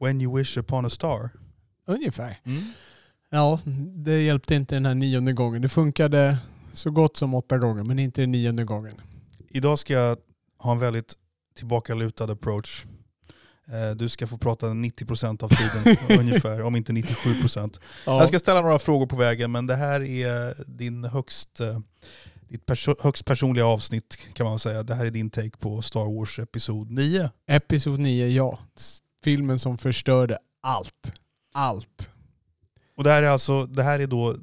When you wish upon a star. Ungefär. Ja, det hjälpte inte den här nionde gången. Det funkade så gott som åtta gånger, men inte den nionde gången. Idag ska jag ha en väldigt tillbakalutad approach. Du ska få prata 90% av tiden ungefär, om inte 97%. Ja. Jag ska ställa några frågor på vägen, men det här är din högst, ditt perso- högst personliga avsnitt kan man säga. Det här är din take på Star Wars Episod 9. Episod 9, ja. Filmen som förstörde allt. Allt. Och det här är alltså, det här är då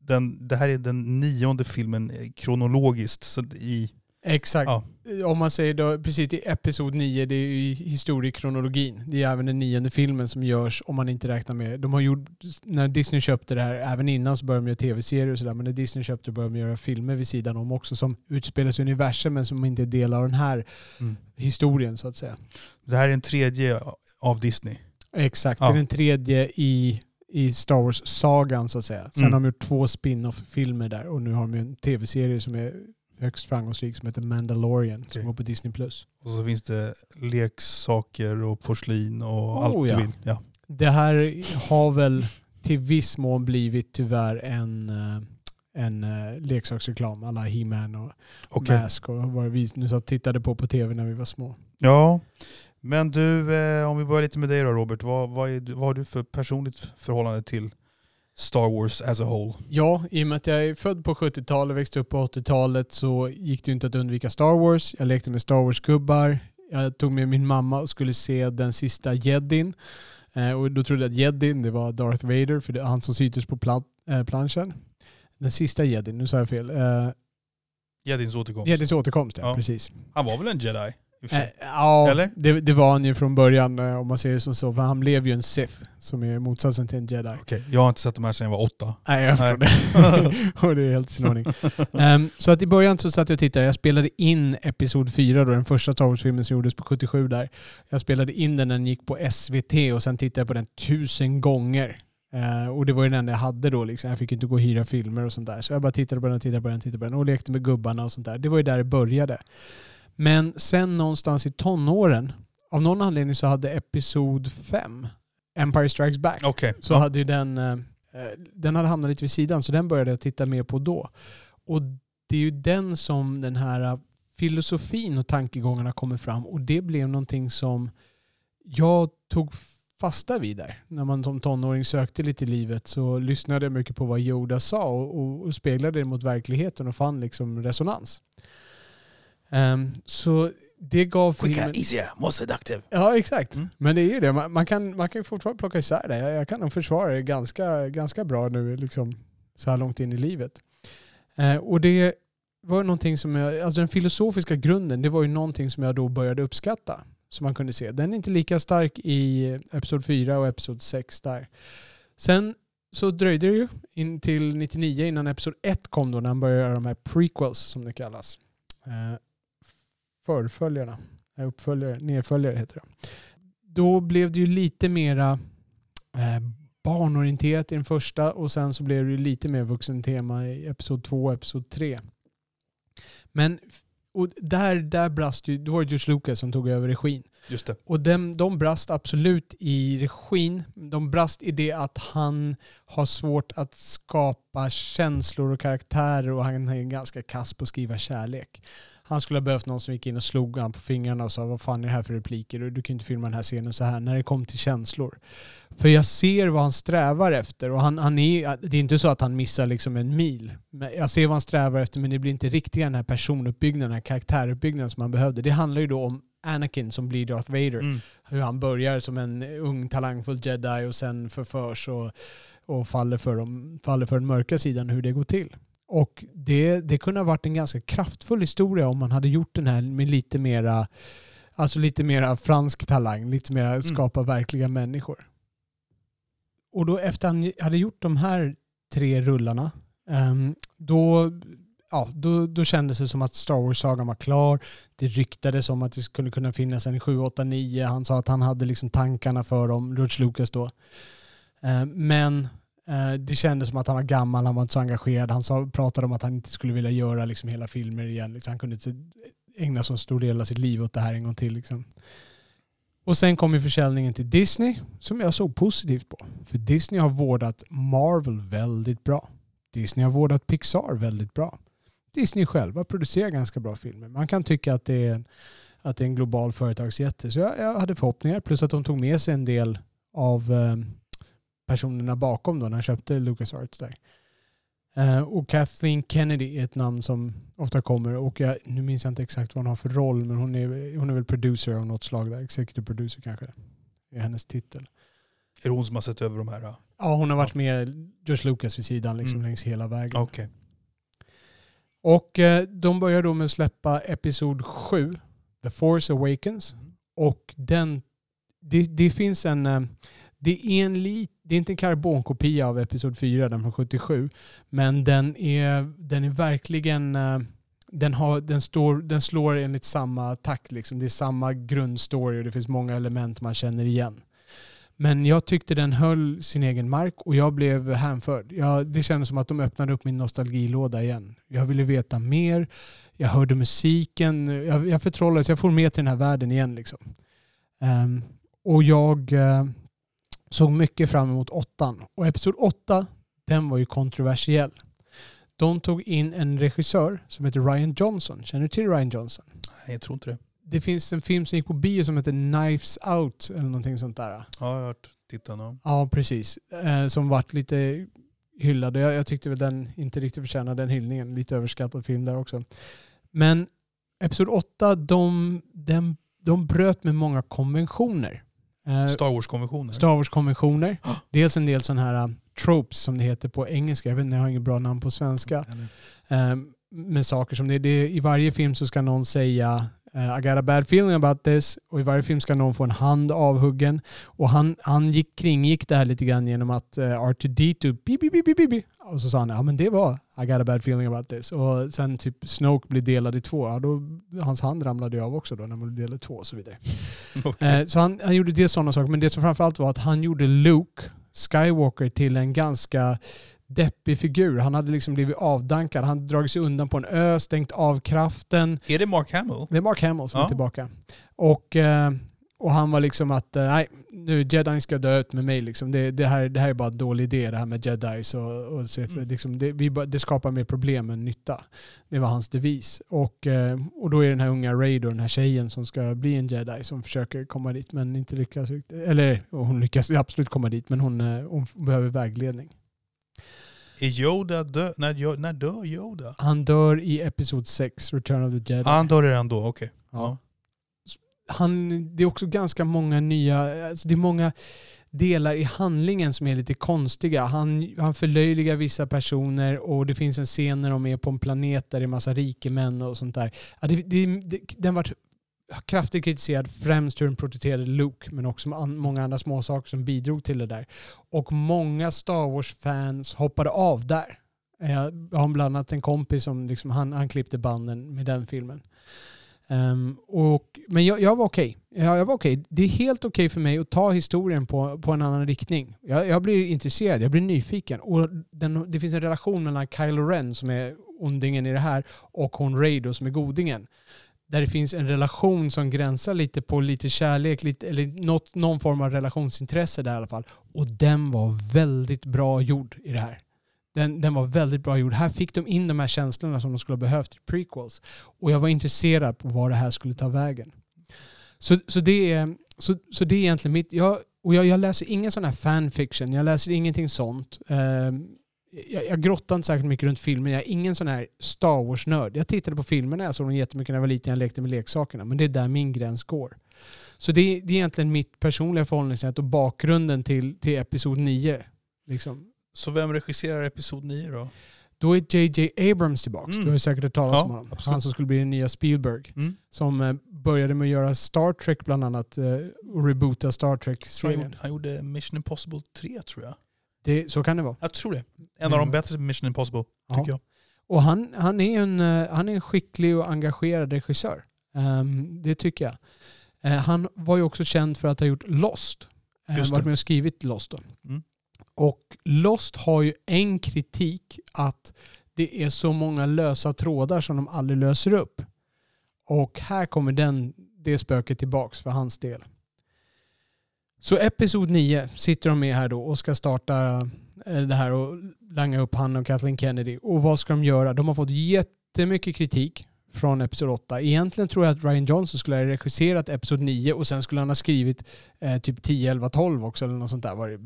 den, det här är den nionde filmen kronologiskt. Så i, Exakt. ja, Om man säger då, precis i episod 9, det är ju historiekronologin. Det är även den nionde filmen som görs om man inte räknar med... De har gjort, när Disney köpte det här, även innan så började de göra tv-serier och sådär, men när Disney köpte det började de göra filmer vid sidan om också som utspelar sig i universum men som inte är del av den här mm. historien så att säga. Det här är en tredje av Disney. Exakt, Ja. det är den tredje i, i Star Wars-sagan så att säga. Sen Mm. har de gjort två spin-off-filmer där och nu har de en tv-serie som är högst framgångsrik som heter Mandalorian som Okej. går på Disney+. Plus. Och så finns det leksaker och porslin och Oh, allt ja. du vill. Ja. Det här har väl till viss mån blivit tyvärr en, eh, en eh, leksaksreklam. Alla He-Man och Okej. Mask och vad vi nu satt tittade på på tv när vi var små. ja. Men du, eh, om vi börjar lite med dig då Robert. Vad, vad, är, vad har du för personligt förhållande till Star Wars as a whole? Ja, i och med att jag är född på 70-talet, växte upp på 80-talet så gick det inte att undvika Star Wars. Jag lekte med Star Wars-gubbar. Jag tog med min mamma och skulle se den sista jedin. Eh, och då trodde jag att jedin det var Darth Vader, för det är han som syntes på plan- eh, planschen. Den sista jedin, nu sa jag fel. Eh, Jedins återkomst. Jedins återkomst, ja, Ja. precis. Han var väl en jedi? Och Eh, ja, Eller? Det, det var han ju från början eh, om man ser det som så. För han blev ju en Sith, som är motsatsen till en jedi. Okej, jag har inte sett de här sedan jag var åtta. Nej, jag förstår det. och det är helt i sin ordning. Ehm, så att i början så satt jag och tittade. Jag spelade in Episod 4, då, den första Star Wars-filmen som gjordes på 77 där. Jag spelade in den när den gick på SVT och sen tittade jag på den tusen gånger. Eh, och det var ju den enda jag hade då. Liksom. Jag fick inte gå och hyra filmer och sånt där. Så jag bara tittade på den, tittade på den, tittade på den och lekte med gubbarna och sånt där. Det var ju där det började. Men sen någonstans i tonåren, av någon anledning så hade Episod 5, Empire Strikes Back, Okej. så hade ju den, eh, den hade hamnat lite vid sidan så den började jag titta mer på då. Och det är ju den som den här eh, filosofin och tankegångarna kommer fram och det blev någonting som jag tog fasta vid där. När man som tonåring sökte lite i livet så lyssnade jag mycket på vad Yoda sa och, och, och speglade det mot verkligheten och fann liksom resonans. Ehm, så det gav filmen... easier, more seductive. Ja, exakt. Mm. Men det är ju det. Man, man, kan, man kan fortfarande plocka isär det. Jag, jag kan nog försvara det ganska, ganska bra nu, liksom, så här långt in i livet. Eh, och det var någonting som jag, alltså den filosofiska grunden, det var ju någonting som jag då började uppskatta. Som man kunde se. Den är inte lika stark i Episod 4 och Episod 6 där. Sen så dröjde det ju in till 99 innan Episod 1 kom då, när han började göra de här prequels som det kallas. Eh, förföljarna. Nej, uppföljare, nedföljare heter det. Då blev det ju lite mera eh, barnorienterat i den första och sen så blev det ju lite mer vuxentema i episod 2 och episod 3. Men och där, där brast ju, då var det George Lucas som tog över regin. Just det. Och dem, de brast absolut i regin. De brast i det att han har svårt att skapa känslor och karaktärer och han är ganska kass på att skriva kärlek. Han skulle ha behövt någon som gick in och slog han på fingrarna och sa vad fan är det här för repliker? Du kan inte filma den här scenen så här när det kom till känslor. För jag ser vad han strävar efter och han, han är, det är inte så att han missar liksom en mil. Men jag ser vad han strävar efter men det blir inte riktigt den här personuppbyggnaden, den här karaktäruppbyggnaden som han behövde. Det handlar ju då om Anakin som blir Darth Vader. Mm. Hur han börjar som en ung talangfull jedi och sen förförs och och faller för, dem, faller för den mörka sidan hur det går till. Och det, det kunde ha varit en ganska kraftfull historia om man hade gjort den här med lite mera, alltså lite mera fransk talang, lite mera skapa verkliga människor. Och då efter han hade gjort de här tre rullarna, um, då, ja, då, då kändes det som att Star Wars-sagan var klar. Det ryktades om att det skulle kunna finnas en 7, 8, 9. Han sa att han hade liksom tankarna för dem, George Lucas då. Uh, men Eh, det kändes som att han var gammal, han var inte så engagerad. Han sa, pratade om att han inte skulle vilja göra liksom hela filmer igen. Liksom, han kunde inte ägna så stor del av sitt liv åt det här en gång till. Liksom. Och sen kom ju försäljningen till Disney som jag såg positivt på. För Disney har vårdat Marvel väldigt bra. Disney har vårdat Pixar väldigt bra. Disney själva producerar ganska bra filmer. Man kan tycka att det är en, att det är en global företagsjätte. Så jag, jag hade förhoppningar. Plus att de tog med sig en del av eh, personerna bakom då när de köpte LucasArts där. Uh, och Kathleen Kennedy är ett namn som ofta kommer. Och jag, nu minns jag inte exakt vad hon har för roll, men hon är, hon är väl producer av något slag där. Executive producer kanske är hennes titel. Är det hon som har sett över de här? Då? Ja, hon har varit med George Lucas vid sidan liksom, mm. längs hela vägen. Okay. Och uh, de börjar då med att släppa Episod 7, The Force Awakens. Mm. Och den, det, det finns en... Uh, det är, en lit, det är inte en karbonkopia av Episod 4, den från 77. Men den är, den är verkligen... Eh, den, har, den, står, den slår enligt samma takt. Liksom. Det är samma grundstory och det finns många element man känner igen. Men jag tyckte den höll sin egen mark och jag blev hänförd. Jag, det kändes som att de öppnade upp min nostalgilåda igen. Jag ville veta mer. Jag hörde musiken. Jag, jag förtrollades. Jag får med till den här världen igen. Liksom. Um, och jag... Uh, såg mycket fram emot åttan. Och episod åtta, den var ju kontroversiell. De tog in en regissör som heter Ryan Johnson. Känner du till Ryan Johnson? Nej, jag tror inte det. Det finns en film som gick på bio som heter Knives Out eller någonting sånt där. Ja, jag har hört tittarna. Ja, precis. Eh, som vart lite hyllad. Jag, jag tyckte väl den inte riktigt förtjänade den hyllningen. Lite överskattad film där också. Men Episod 8, de, de, de bröt med många konventioner. Eh, Star Wars-konventioner? Star Wars-konventioner. Dels en del sådana här uh, tropes som det heter på engelska. Jag vet inte, jag har inget bra namn på svenska. Mm. med saker som det, det, i varje film så ska någon säga I got a bad feeling about this. Och i varje film ska någon få en hand avhuggen. Och han, han gick, kringgick det här lite grann genom att uh, R2D2 bi, bi, bi, bi, bi. Och så sa han ja men det var I got a bad feeling about this. Och sen typ Snoke blir delad i två. Ja, då, hans hand ramlade ju av också då när man blev delad i två och så vidare. okay. uh, så han, han gjorde det sådana saker. Men det som framförallt var att han gjorde Luke Skywalker till en ganska deppig figur. Han hade liksom blivit avdankad. Han dragit sig undan på en ö, stängt av kraften. Är det Mark Hamill? Det är Mark Hamill som ja. är tillbaka. Och, eh, och han var liksom att, eh, nej, nu Jedi ska dö ut med mig. Liksom. Det, det, här, det här är bara en dålig idé det här med Jedis. Och, och så, mm. liksom, det, vi, det skapar mer problem än nytta. Det var hans devis. Och, eh, och då är den här unga Raid och den här tjejen som ska bli en Jedi som försöker komma dit men inte lyckas. Eller hon lyckas absolut komma dit men hon, hon behöver vägledning. Är Yoda död? När, när dör Yoda? Han dör i Episod 6, Return of the Jedi. Ah, han dör redan då, okej. Okay. Ja. Han, det är också ganska många nya, alltså det är många delar i handlingen som är lite konstiga. Han, han förlöjligar vissa personer och det finns en scen när de är på en planet där det är massa rikemän och sånt där. Ja, det, det, det, den var kraftigt kritiserad, främst hur den porträtterade Luke, men också många andra små saker som bidrog till det där. Och många Star Wars-fans hoppade av där. Eh, jag har bland annat en kompis som liksom, han, han klippte banden med den filmen. Um, och, men jag, jag var okej. Okay. Jag, jag, var okay. Det är helt okej okay för mig att ta historien på, på en annan riktning. Jag, jag blir intresserad, jag blir nyfiken. Och den, det finns en relation mellan Kylo Ren, som är ondingen i det här, och hon Raido som är godingen där det finns en relation som gränsar lite på lite kärlek, lite, eller något, någon form av relationsintresse där i alla fall. Och den var väldigt bra gjord i det här. Den, den var väldigt bra gjord. Här fick de in de här känslorna som de skulle ha behövt i prequels. Och jag var intresserad på var det här skulle ta vägen. Så, så, det, är, så, så det är egentligen mitt... Jag, och jag, jag läser ingen sån här fanfiction. Jag läser ingenting sånt. Um, jag, jag grottar inte särskilt mycket runt filmen. Jag är ingen sån här Star Wars-nörd. Jag tittade på filmerna, jag såg dem jättemycket när jag var liten, jag lekte med leksakerna. Men det är där min gräns går. Så det, det är egentligen mitt personliga förhållningssätt och bakgrunden till, till Episod 9. Liksom. Så vem regisserar episod 9 då? Då är JJ Abrams tillbaka. Mm. Du har säkert hört talas Ja, om honom. absolut. Han som skulle bli den nya Spielberg. Mm. Som eh, började med att göra Star Trek bland annat. eh, Och reboota Star Trek-serien. han gjorde Mission Impossible 3 tror jag. Det, så kan det vara. Jag tror det. En Mm. av de bättre Mission Impossible, Ja. tycker jag. Och han, han, är en, eh, han är en skicklig och engagerad regissör. Ehm, det tycker jag. Eh, han var ju också känd för att ha gjort Lost. Uh, Just varit med och skrivit Lost då. Mm. Och Lost har ju en kritik att det är så många lösa trådar som de aldrig löser upp. Och här kommer den, det spöket tillbaks för hans del. Så episod 9 sitter de med här då och ska starta eh, det här och langa upp han och Kathleen Kennedy. Och vad ska de göra? De har fått jättemycket kritik från episod 8. Egentligen tror jag att Ryan Johnson skulle ha regisserat episod 9 och sen skulle han ha skrivit eh, typ 10, 11, 12 också eller något sånt där var det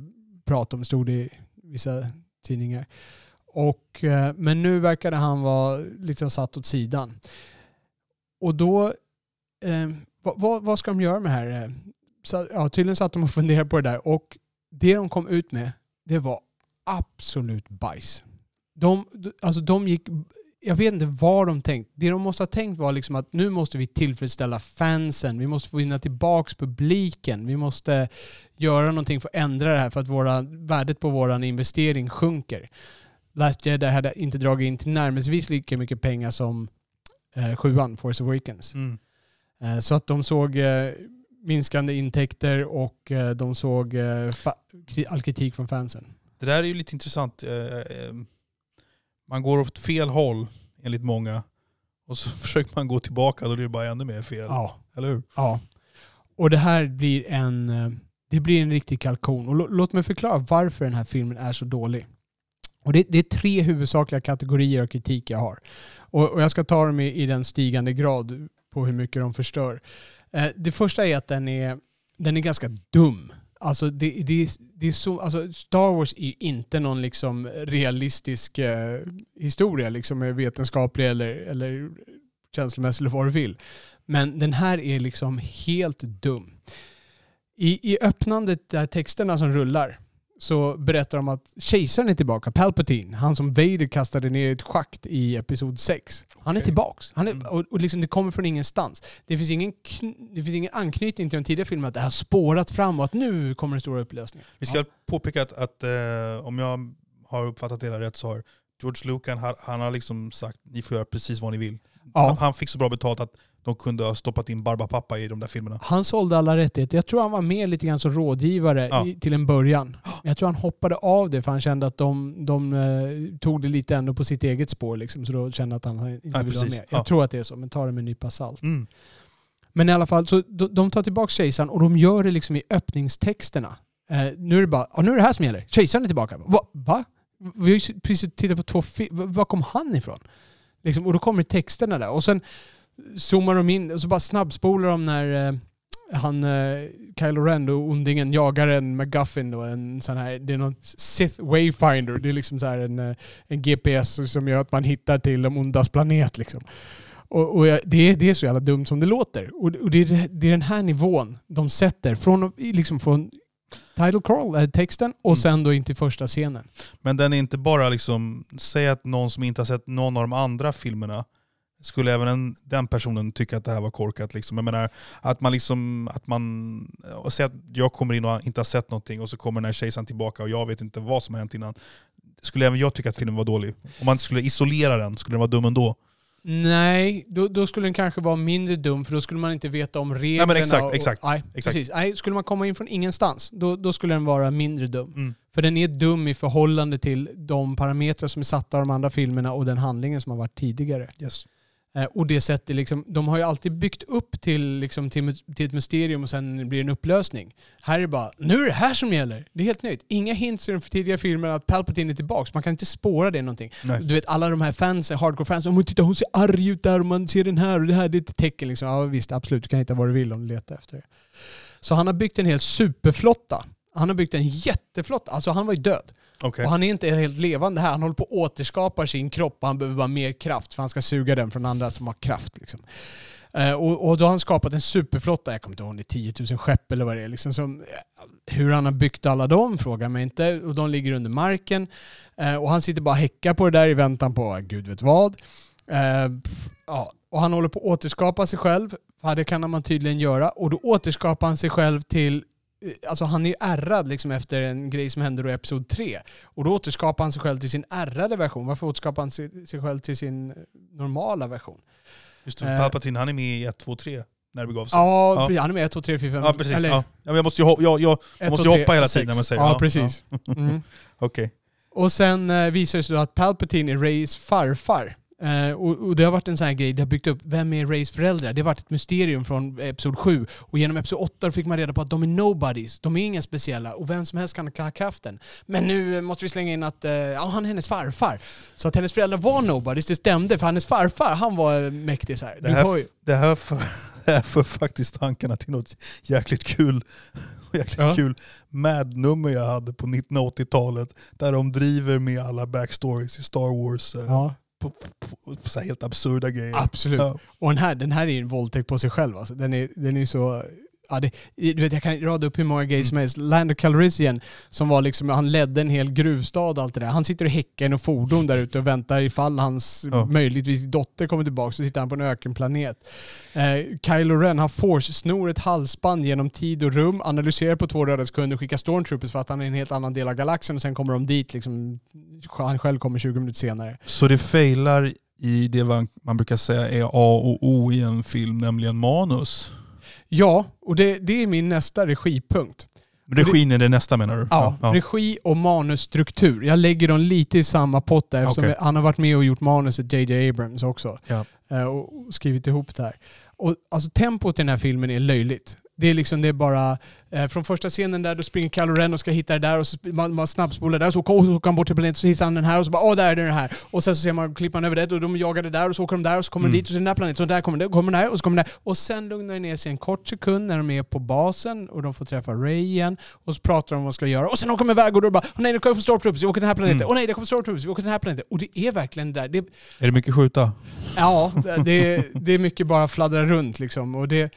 prat om, stod det i vissa tidningar. Och, eh, men nu verkade han vara liksom satt åt sidan. Och då, eh, vad, vad, vad ska de göra med det här? Eh, så, ja, tydligen satt de och funderade på det där och det de kom ut med, det var absolut bajs. De, alltså de gick, jag vet inte vad de tänkt. Det de måste ha tänkt var liksom att nu måste vi tillfredsställa fansen. Vi måste få vinna tillbaks publiken. Vi måste göra någonting för att ändra det här för att våra, värdet på vår investering sjunker. Last Jedi hade inte dragit in till närmast lika mycket pengar som eh, sjuan, Force Awakens. Mm. Eh, så att de såg eh, minskande intäkter och eh, de såg eh, all kritik från fansen. Det där är ju lite intressant. Eh, Man går åt fel håll enligt många. Och så försöker man gå tillbaka och då blir det bara ännu mer fel. Ja. Eller hur? Ja. Och det här blir en, det blir en riktig kalkon. Och lå- låt mig förklara varför den här filmen är så dålig. Och det, det är tre huvudsakliga kategorier av kritik jag har. Och, och jag ska ta dem i, i den stigande grad på hur mycket de förstör. Eh, det första är att den är, den är ganska dum. Alltså, det, det, det är så, alltså Star Wars är ju inte någon liksom realistisk eh, historia, liksom eh, vetenskaplig eller, eller känslomässig eller vad du vill. Men den här är liksom helt dum. I, i öppnandet, där texterna som rullar, så berättar de att kejsaren är tillbaka. Palpatine, han som Vader kastade ner i ett schakt i Episod 6. Han är Okej. tillbaks. Han Mm. är, och, och liksom, det kommer från ingenstans. Det finns, ingen, det finns ingen anknytning till de tidigare filmerna att det har spårat fram och att nu kommer den stora upplösningen. Vi ska påpeka att, att eh, om jag har uppfattat det hela rätt så har George Lucas, han, han har liksom sagt ni får göra precis vad ni vill. Ja. Han, han fick så bra betalt att de kunde ha stoppat in Barbapapa i de där filmerna. Han sålde alla rättigheter. Jag tror han var med lite grann som rådgivare Ja. i, till en början. Jag tror han hoppade av det för han kände att de, de eh, tog det lite ändå på sitt eget spår. Liksom, så då kände att han inte Ja, ville vara med. Jag Ja. tror att det är så, men ta det med en nypa salt. Mm. Men i alla fall, så de, de tar tillbaka kejsaren och de gör det liksom i öppningstexterna. Eh, nu är det bara, nu är det här som gäller. Kejsaren är tillbaka. Va? Va? Vi har ju precis tittat på två filmer. Var kom han ifrån? Liksom, och då kommer texterna där. Och sen zoomar de in och så bara snabbspolar de när eh, han, eh, Kylo Ren och ondingen jagar en McGuffin då, en sån här, det är någon Sith Wayfinder. Det är liksom så här en, eh, en GPS som gör att man hittar till de ondas planet liksom. Och, och jag- det, är, det är så jävla dumt som det låter. Och, och det, är, det är den här nivån de sätter från, liksom från title crawl, eh, texten, och Mm. sen då in till första scenen. Men den är inte bara liksom, säg att någon som inte har sett någon av de andra filmerna, skulle även en, den personen tycka att det här var korkat? Liksom. Jag menar, att man liksom, att man, och säg att jag kommer in och inte har sett någonting och så kommer den här kejsaren tillbaka och jag vet inte vad som har hänt innan. Skulle även jag tycka att filmen var dålig? Om man skulle isolera den, skulle den vara dum ändå? Nej, då, då skulle den kanske vara mindre dum för då skulle man inte veta om reglerna. men exakt, och, exakt, nej, exakt. Precis. Nej, skulle man komma in från ingenstans, då, då skulle den vara mindre dum. Mm. För den är dum i förhållande till de parametrar som är satta av de andra filmerna och den handlingen som har varit tidigare. Yes. Eh, och det sättet liksom, de har ju alltid byggt upp till, liksom, till, till ett mysterium och sen blir det en upplösning. Här är det bara, nu är det här som gäller. Det är helt nytt. Inga hints i de tidigare filmerna att Palpatine är tillbaka. Man kan inte spåra det någonting. Nej. Du vet alla de här fansen, hardcore fansen, oh, titta hon ser arg ut där och man ser den här och det här det är ett tecken. Liksom. Ja visst, absolut. Du kan hitta vad du vill om du letar efter det. Så han har byggt en hel superflotta. Han har byggt en jätteflotta. Alltså han var ju död. Okej. Och han är inte helt levande här. Han håller på att återskapa sin kropp och han behöver bara mer kraft för han ska suga den från andra som har kraft. Liksom. Eh, och, och då har han skapat en superflotta, jag kommer inte ihåg om det är 10 000 skepp eller vad det är, liksom, som Hur han har byggt alla dem frågar mig inte. Och de ligger under marken. Eh, och han sitter bara och häckar på det där i väntan på gud vet vad. Eh, ja. Och han håller på att återskapa sig själv. För det kan man tydligen göra. Och då återskapar han sig själv till eh, Alltså han är ju ärrad liksom efter en grej som hände då i Episod 3. Och då återskapar han sig själv till sin ärrade version. Varför återskapar han sig sig själv till sin normala version? Just det, Eh. Palpatine han är med i 1, 2, 3 när det begav sig. Ja, han är med 1, 2, 3, 4, 5. Ja, precis. Eller, ja. Ja, jag måste ju, hop- jag, jag, jag 1, måste 2, ju 3, hoppa hela 6. tiden när man säger Ja, ja. precis. Mm. Okej. Och sen eh, visar det sig då att Palpatine är Rays farfar. Eh, och, och det har varit en sån här grej, det har byggt upp, vem är Rays föräldrar? Det har varit ett mysterium från Episod 7. Och genom Episod 8 fick man reda på att de är nobodies, de är inga speciella och vem som helst kan ha kraften. Men nu måste vi slänga in att eh, ja, han är hennes farfar. Så att hennes föräldrar var nobodies, det stämde. För hennes farfar, han var eh, mäktig så här. Det här-. Det här för, det här för faktiskt tankarna till något jäkligt kul, jäkligt Ja. kul Mad-nummer jag hade på 1980-talet. Där de driver med alla backstories i Star Wars. Ja, På, på, på, så helt absurda grejer. absolut. Ja. Och den här, den här är ju en våldtäkt på sig själv. Alltså. Den är den är så... Ja, det, du vet, jag kan rada upp hur många grejer som Mm. helst. Lando Calrissian, som var liksom, han ledde en hel gruvstad och allt det där. Han sitter och häckar i något fordon där ute och väntar ifall hans Ja. möjligtvis dotter kommer tillbaka. Så sitter han på en ökenplanet. Eh, Kylo Ren, han force-snor ett halsband genom tid och rum, analyserar på två röda sekunder, skickar stormtroopers för att han är i en helt annan del av galaxen och sen kommer de dit. Liksom, han själv kommer 20 minuter senare. Så det failar i det man, man brukar säga är A och O i en film, nämligen manus. Ja, och det, det är min nästa regipunkt. Regin är det nästa menar du? Ja, regi och manusstruktur. Jag lägger dem lite i samma pott där eftersom Okej. han har varit med och gjort manuset JJ Abrams också. Ja. Eh, Och och skrivit ihop det här. Och alltså tempot i den här filmen är löjligt. Det är liksom, det är bara, eh, från första scenen där, då springer Kylo Ren och ska hitta det där och så man, man snabbspolar där, så åker, så åker han bort till planeten, så hittar han den här och så bara åh där är den här. Och sen så ser man, klipper man över det och de jagar det där och så åker de där och så kommer Mm. de dit och så är den där planeten, så där kommer det, och kommer där och så kommer där. Och sen lugnar det ner sig en kort sekund när de är på basen och de får träffa Ray igen och så pratar de om vad de ska göra. Och sen åker de iväg och då bara åh nej det kommer Stormtroopers, vi åker till den här planeten. Mm. Åh nej det kommer Stormtroopers, vi åker till den här planeten. Och det är verkligen det där. Det, Är det mycket skjuta? Ja, det, det är mycket bara fladdra runt liksom. Och det,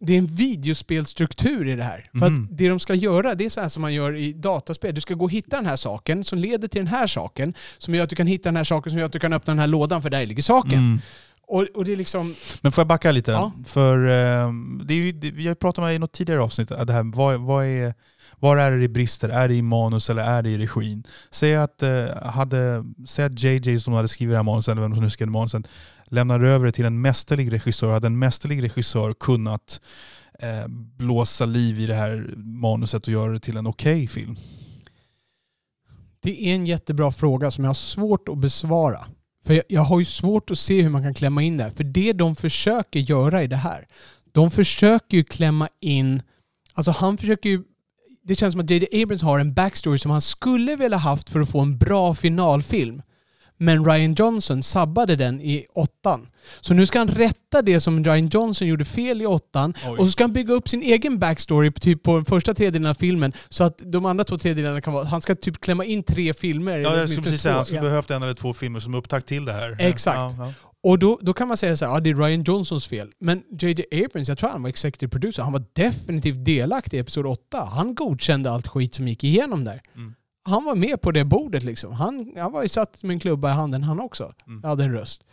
det är en videospelstruktur i det här. För Mhm. att det de ska göra, det är så här som man gör i dataspel. Du ska gå och hitta den här saken som leder till den här saken, som gör att du kan hitta den här saken, som gör att du kan öppna den här lådan, för där ligger saken. Mm. Och, och det är liksom... Men får jag backa lite? Ja. För eh, det är ju, det, vi har pratat med i något tidigare avsnitt, att det här, vad, vad är, var är det det brister? Är det i manus eller är det i regin? Säg att, eh, hade, säg att JJ som hade skrivit det här manuset, eller vem som nu skrev manuset, lämnar över det till en mästerlig regissör. Hade en mästerlig regissör kunnat eh, blåsa liv i det här manuset och göra det till en okej film? Det är en jättebra fråga som jag har svårt att besvara. För jag, jag har ju svårt att se hur man kan klämma in det här. För det de försöker göra i det här, de försöker ju klämma in... Alltså han försöker ju... Det känns som att J.J. Abrams har en backstory som han skulle vilja haft för att få en bra finalfilm. Men Ryan Johnson sabbade den i åttan. Så nu ska han rätta det som Ryan Johnson gjorde fel i åttan Oj. och så ska han bygga upp sin egen backstory typ på den första tredjedelen av filmen så att de andra två tredjedelarna kan vara... Han ska typ klämma in tre filmer. Ja, jag skulle precis säga han skulle Ja. behövt en eller två filmer som upptakt till det här. Exakt. Ja, ja. Och då, då kan man säga så här, ja det är Ryan Johnsons fel. Men J.J. Abrams, jag tror han var executive producer, han var definitivt delaktig i Episod 8. Han godkände allt skit som gick igenom där. Mm. Han var med på det bordet liksom. Han, han var ju satt med en klubba i handen han också. Mm. hade en röst.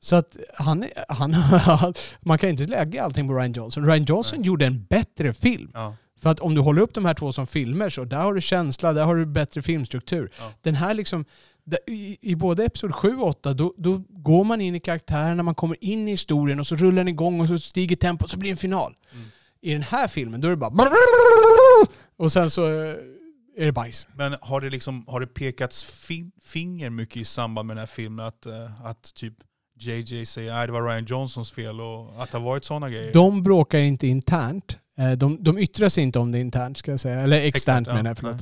Så att han, han, man kan inte lägga allting på Ryan Johnson. Ryan Johnson Nej. gjorde en bättre film. Ja. För att om du håller upp de här två som filmer så där har du känsla, där har du bättre filmstruktur. Ja. Den här liksom, i, i både Episod 7 och 8, då, då går man in i karaktärerna, man kommer in i historien och så rullar den igång och så stiger tempot och så blir det en final. Mm. I den här filmen då är det bara och sen så eh, är det bajs. Men har det, liksom, har det pekats fin- finger mycket i samband med den här filmen? Att, eh, att typ JJ säger att det var Ryan Johnsons fel och att det har varit sådana grejer? De bråkar inte internt. Eh, De, de yttrar sig inte om det internt, ska jag säga. Eller externt menar jag, förlåt.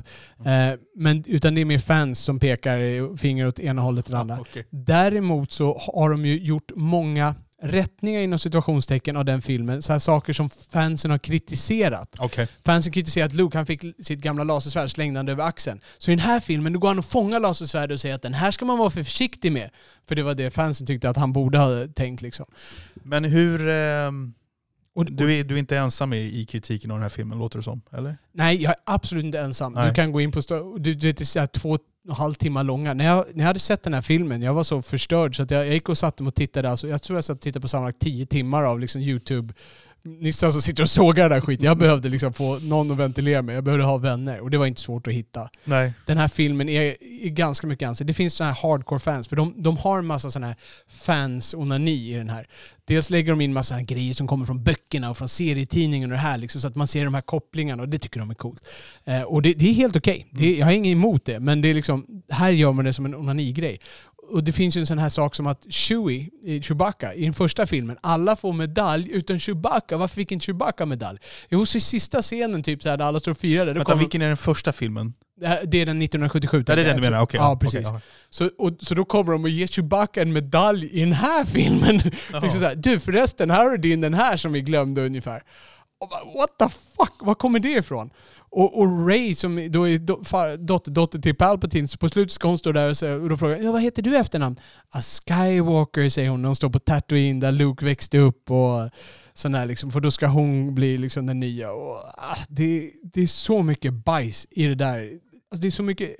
Eh, Men, utan det är mer fans som pekar finger åt ena hållet eller andra. Ja, okej. Däremot så har de ju gjort många rättningar inom situationstecken av den filmen. Så här saker som fansen har kritiserat. Okej. Fansen kritiserat Luke, han fick sitt gamla lasersvärd slängande över axeln. Så i den här filmen, då går han och fångar lasersvärdet och säger att den här ska man vara för försiktig med. För det var det fansen tyckte att han borde ha tänkt liksom. Men hur... ehm, Och, Du är, du är inte ensam i, i kritiken av den här filmen, låter det som? Eller? Nej, jag är absolut inte ensam. Nej. Du kan gå in på... Du, du vet, det är två och halv långa. När jag, när jag hade sett den här filmen, jag var så förstörd så att jag, jag gick och satte mig och tittade. Alltså, jag tror jag satt och tittade på sammanlagt tio timmar av liksom YouTube. Nissar som sitter och sågar den här skiten. Jag behövde liksom få någon att ventilera mig. Jag behövde ha vänner. Och det var inte svårt att hitta. Nej. Den här filmen är, är ganska mycket ansikte. Det finns såna här hardcore fans, för de, de har en massa såna här fans-onani i den här. Dels lägger de in massa grejer som kommer från böckerna och från serietidningen och det här, liksom, så att man ser de här kopplingarna och det tycker de är coolt. Eh, och det, det är helt okej. Det- Jag har inget emot det, men det är liksom, här gör man det som en onani-grej. Och det finns ju en sån här sak som att Chewie, Chewbacca, i den första filmen, alla får medalj utan Chewbacca. Varför fick inte Chewbacca medalj? Jo, så i sista scenen typ så här, när alla står och firar, Vänta, kommer- vilken är den första filmen? det är den 1977. Ja, det är den du menar? Okej. Ja, precis. ja. Så, och, så då kommer de och ger Chewbacca en medalj i den här filmen. Liksom så här, du förresten, här har du din den här som vi glömde ungefär. Bara, What the fuck? Var kommer det ifrån? Och, och Ray som då är do, far, dotter, dotter till Palpatine, så på slutet ska hon stå där och, säga, och då frågar ja, vad heter du i efternamn? A Skywalker säger hon när hon står på Tatooine där Luke växte upp och sån liksom, för då ska hon bli liksom den nya. Och, ah, det, det är så mycket bajs i det där. Alltså det är så mycket,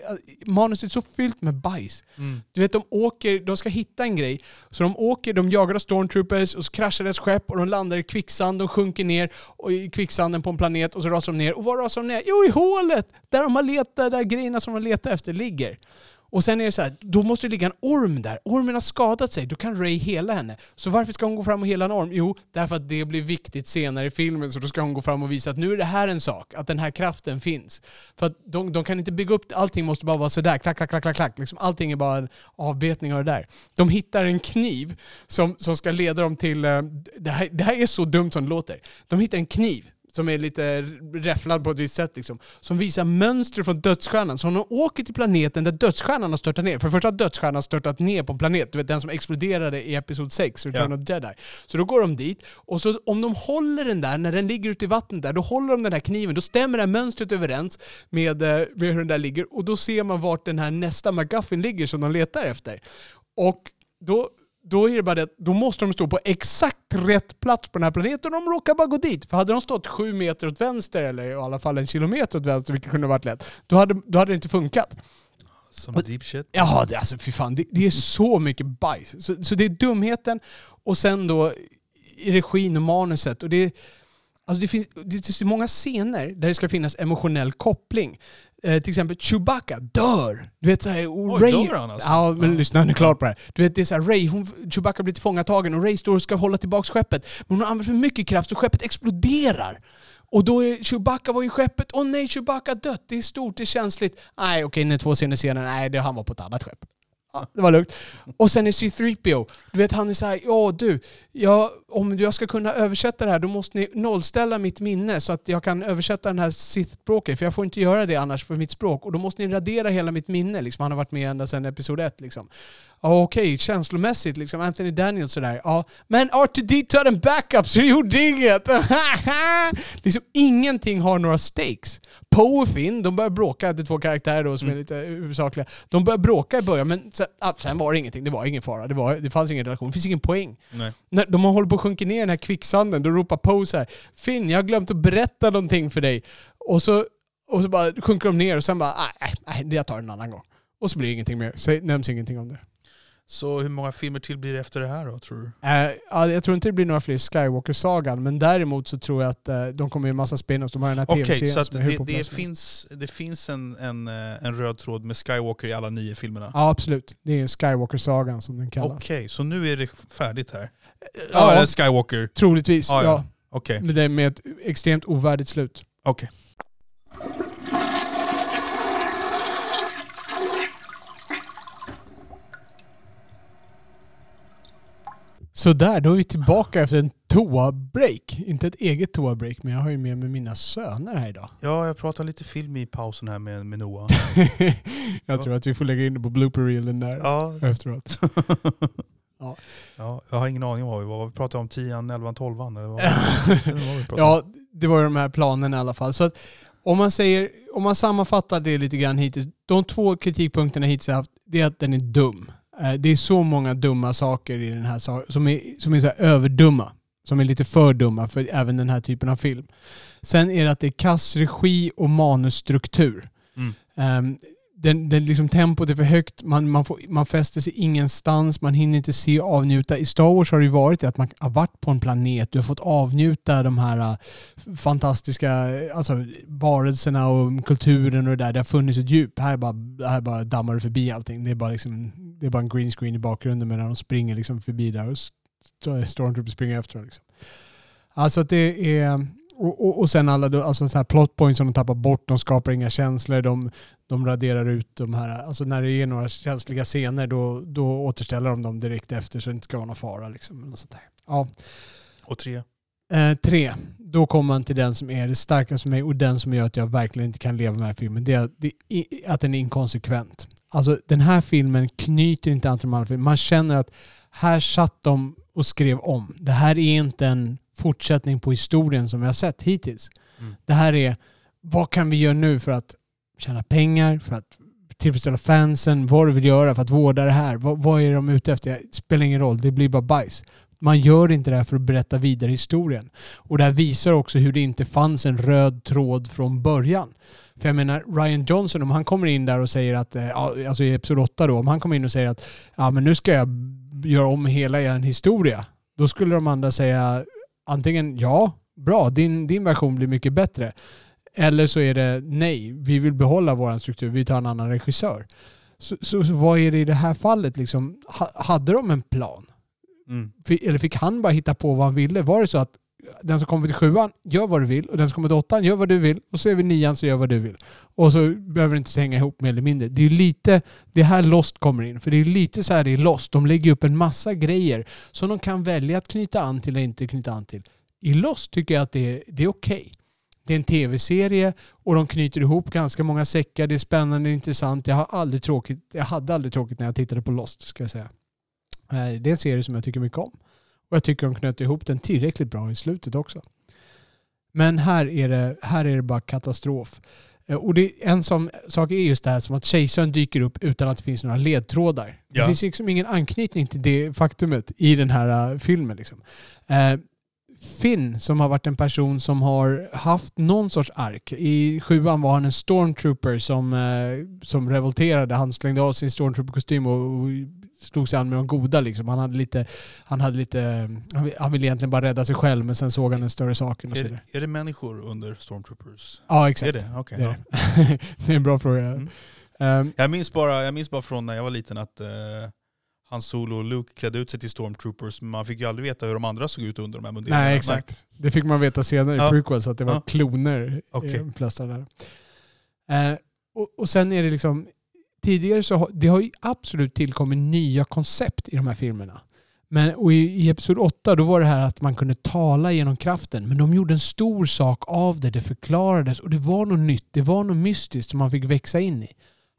manuset är så fyllt med bajs. Mm. Du vet, de åker, de ska hitta en grej. Så de åker, de jagar stormtroopers och så kraschar deras skepp och de landar i kvicksand, de sjunker ner och i kvicksanden på en planet och så rasar de ner. Och var rasar de ner? Jo, i hålet! Där de har letat, där grejerna som de har letat efter ligger. Och sen är det så här, då måste det ligga en orm där. Ormen har skadat sig, då kan Ray hela henne. Så varför ska hon gå fram och hela en orm? Jo, därför att det blir viktigt senare i filmen, så då ska hon gå fram och visa att nu är det här en sak, att den här kraften finns. För att de, de kan inte bygga upp, allting måste bara vara sådär, klack, klack, klack, klack, klack. Liksom, allting är bara en avbetning av det där. De hittar en kniv som, som ska leda dem till, eh, det här, det här är så dumt som det låter. De hittar en kniv som är lite räfflad på ett visst sätt liksom, som visar mönster från dödsstjärnan. Så de åker till planeten där dödsstjärnan har störtat ner. För det första har dödsstjärnan störtat ner på en planet, du vet den som exploderade i Episod 6, Return Ja. of Jedi. Så då går de dit, och så om de håller den där, när den ligger ute i vattnet där, då håller de den här kniven, då stämmer det här mönstret överens med, eh, med hur den där ligger, och då ser man vart den här nästa McGuffin ligger som de letar efter. Och då, då är det bara det att då måste de stå på exakt rätt plats på den här planeten och de råkar bara gå dit. För hade de stått sju meter åt vänster, eller i alla fall en kilometer åt vänster, vilket kunde ha varit lätt, då hade, då hade det inte funkat. Som deep shit. Ja, det, alltså fy fan. Det, det är så mycket bajs. Så, så det är dumheten och sen då i regin och manuset. Och det, alltså det, finns, det är så många scener där det ska finnas emotionell koppling. Eh, till exempel Chewbacca dör. Du vet såhär, Oj, Ray... dör han alltså? Ja, men Ja. lyssna, nu är klart på det här. Du vet, det är såhär, Ray, hon, Chewbacca blir tillfångatagen och Ray står och ska hålla tillbaka skeppet. Men hon använder för mycket kraft så skeppet exploderar. Och då är Chewbacca var i skeppet. Åh nej, Chewbacca dött. Det är stort, det är känsligt. Nej, okej, när två scener senare, nej, det, han var på ett annat skepp. Det var lugnt. Och sen är C3PO. Du vet, han är såhär, ja du, jag, om jag ska kunna översätta det här då måste ni nollställa mitt minne så att jag kan översätta den här Sith-språket. För jag får inte göra det annars för mitt språk. Och då måste ni radera hela mitt minne. Liksom. Han har varit med ända sedan episod 1. Liksom. Ja, Okej, känslomässigt, liksom Anthony Daniels sådär. Ja, men R2D2 hade en backup så det gjorde inget. liksom, ingenting har några stakes. Poe och Finn, de börjar bråka, det är två karaktärer då som är lite huvudsakliga. De börjar bråka i början men sen, ah, sen var det ingenting, det var ingen fara. Det, var, det fanns ingen relation, det finns ingen poäng. Nej. När de håller på att sjunka ner i den här kvicksanden, då ropar Poe så här Finn, jag har glömt att berätta någonting för dig. Och så, och så bara sjunker de ner och sen bara, nej, jag tar det en annan gång. Och så blir det ingenting mer, Säg, nämns ingenting om det. Så hur många filmer till blir det efter det här då, tror du? Ja, jag tror inte det blir några fler Skywalker-sagan, men däremot så tror jag att eh, de kommer ju massa spin-offs. De har den här Okej, tv-serien så som är det, det, finns, det finns en, en, eh, en röd tråd med Skywalker i alla nio filmerna? Ja, absolut. Det är ju Skywalker-sagan som den kallas. Okej, så nu är det färdigt här? Ja, eller Skywalker. troligtvis. Ja, Ja, ja. Okej. Men det är med ett extremt ovärdigt slut. okej. Så där, då är vi tillbaka efter en toa-break. Inte ett eget toa-break, men jag har ju med mig mina söner här idag. Ja, jag pratar lite film i pausen här med, med Noah. jag tror att vi får lägga in det på blooper-reelen där Ja. efteråt. Ja. ja, jag har ingen aning om vad vi var. Vi pratade om 10, 11, 12 eller vad, eller vad vi pratade om. Ja, det var ju de här planerna i alla fall. Så att om man säger, om man sammanfattar det lite grann hittills. De två kritikpunkterna hittills jag haft, det är att den är dum. Eh, Det är så många dumma saker i den här som är, som är så överdumma. som är lite för dumma för även den här typen av film. Sen är det att det är kass regi och manusstruktur. Mm. Ehm, den, den liksom tempot är för högt, man, man, får, man fäster sig ingenstans, man hinner inte se och avnjuta. I Star Wars har det ju varit det att man har varit på en planet, du har fått avnjuta de här äh, fantastiska alltså, varelserna och kulturen och det där. Det har funnits ett djup. Här bara, här bara dammar du förbi allting. Det är bara, liksom, det är bara en green screen i bakgrunden medan de springer liksom förbi där och Stormtroopers springer efter dem. Liksom. Alltså att det är... Och, och, och sen alla alltså så här plot points som de tappar bort, de skapar inga känslor, de, de raderar ut de här, alltså när det är några känsliga scener då, då återställer de dem direkt efter så det inte ska vara någon fara. Liksom, något sånt där. Ja. Och tre. Eh, tre, då kommer man till den som är det starkaste för mig och den som gör att jag verkligen inte kan leva med den här filmen. Det är att, det är att den är inkonsekvent. Alltså den här filmen knyter inte an till de andra filmerna. Man känner att här satt de och skrev om. Det här är inte en fortsättning på historien som vi har sett hittills. Mm. Det här är, vad kan vi göra nu för att tjäna pengar, för att tillfredsställa fansen, vad du vill göra för att vårda det här. Vad, vad är de ute efter? Det spelar ingen roll, det blir bara bajs. Man gör inte det här för att berätta vidare historien. Och det här visar också hur det inte fanns en röd tråd från början. För jag menar, Ryan Johnson, om han kommer in där och säger att, eh, alltså i Episod 8 då, om han kommer in och säger att ja, men nu ska jag göra om hela er historia. Då skulle de andra säga antingen ja, bra, din, din version blir mycket bättre. Eller så är det nej, vi vill behålla vår struktur, vi tar en annan regissör. Så, så, så vad är det i det här fallet liksom? Ha, hade de en plan? Mm. Eller fick han bara hitta på vad han ville? Var det så att den som kommer till sjuan, gör vad du vill. Och den som kommer till åttan, gör vad du vill. Och så är vi nian, så gör vad du vill. Och så behöver det inte hänga ihop mer eller mindre. Det är lite, det är här Lost kommer in. För det är lite så här det är Lost. De lägger upp en massa grejer som de kan välja att knyta an till eller inte knyta an till. I Lost tycker jag att det är, det är okej. Det är en tv-serie och de knyter ihop ganska många säckar. Det är spännande och intressant. Jag, har aldrig tråkigt, jag hade aldrig tråkigt när jag tittade på Lost, ska jag säga. Eh, det är en serie som jag tycker mycket om. Och jag tycker de knöt ihop den tillräckligt bra i slutet också. Men här är det, här är det bara katastrof. Eh, Och det, en som, sak är just det här som att kejsaren dyker upp utan att det finns några ledtrådar. Det Ja. finns liksom ingen anknytning till det faktumet i den här eh, filmen. Liksom. Eh, Finn, som har varit en person som har haft någon sorts ark. I sjuan var han en stormtrooper som, eh, som revolterade. Han slängde av sin stormtrooper-kostym och, och slog sig an med de goda. Liksom. Han, hade lite, han, hade lite, han vill- han ville egentligen bara rädda sig själv men sen såg han den större saken. Och så vidare. Är, är det människor under Stormtroopers? Ja, Är exakt. det? Okej. Det är, ja. det. det är en bra fråga. Mm. Ehm, Jag, minns bara, jag minns bara från när jag var liten att eh, Han Solo och Luke klädde ut sig till Stormtroopers, men man fick ju aldrig veta hur de andra såg ut under de här munderingarna. nej, exakt. Det fick man veta senare Ja. i prequels, att det var Ja. kloner de flesta där. Eh, och, och sen är det liksom, tidigare så har det har ju absolut tillkommit nya koncept i de här filmerna. Men, och i, I Episod 8 då var det här att man kunde tala genom kraften. Men de gjorde en stor sak av det. Det förklarades och det var något nytt. Det var något mystiskt som man fick växa in i.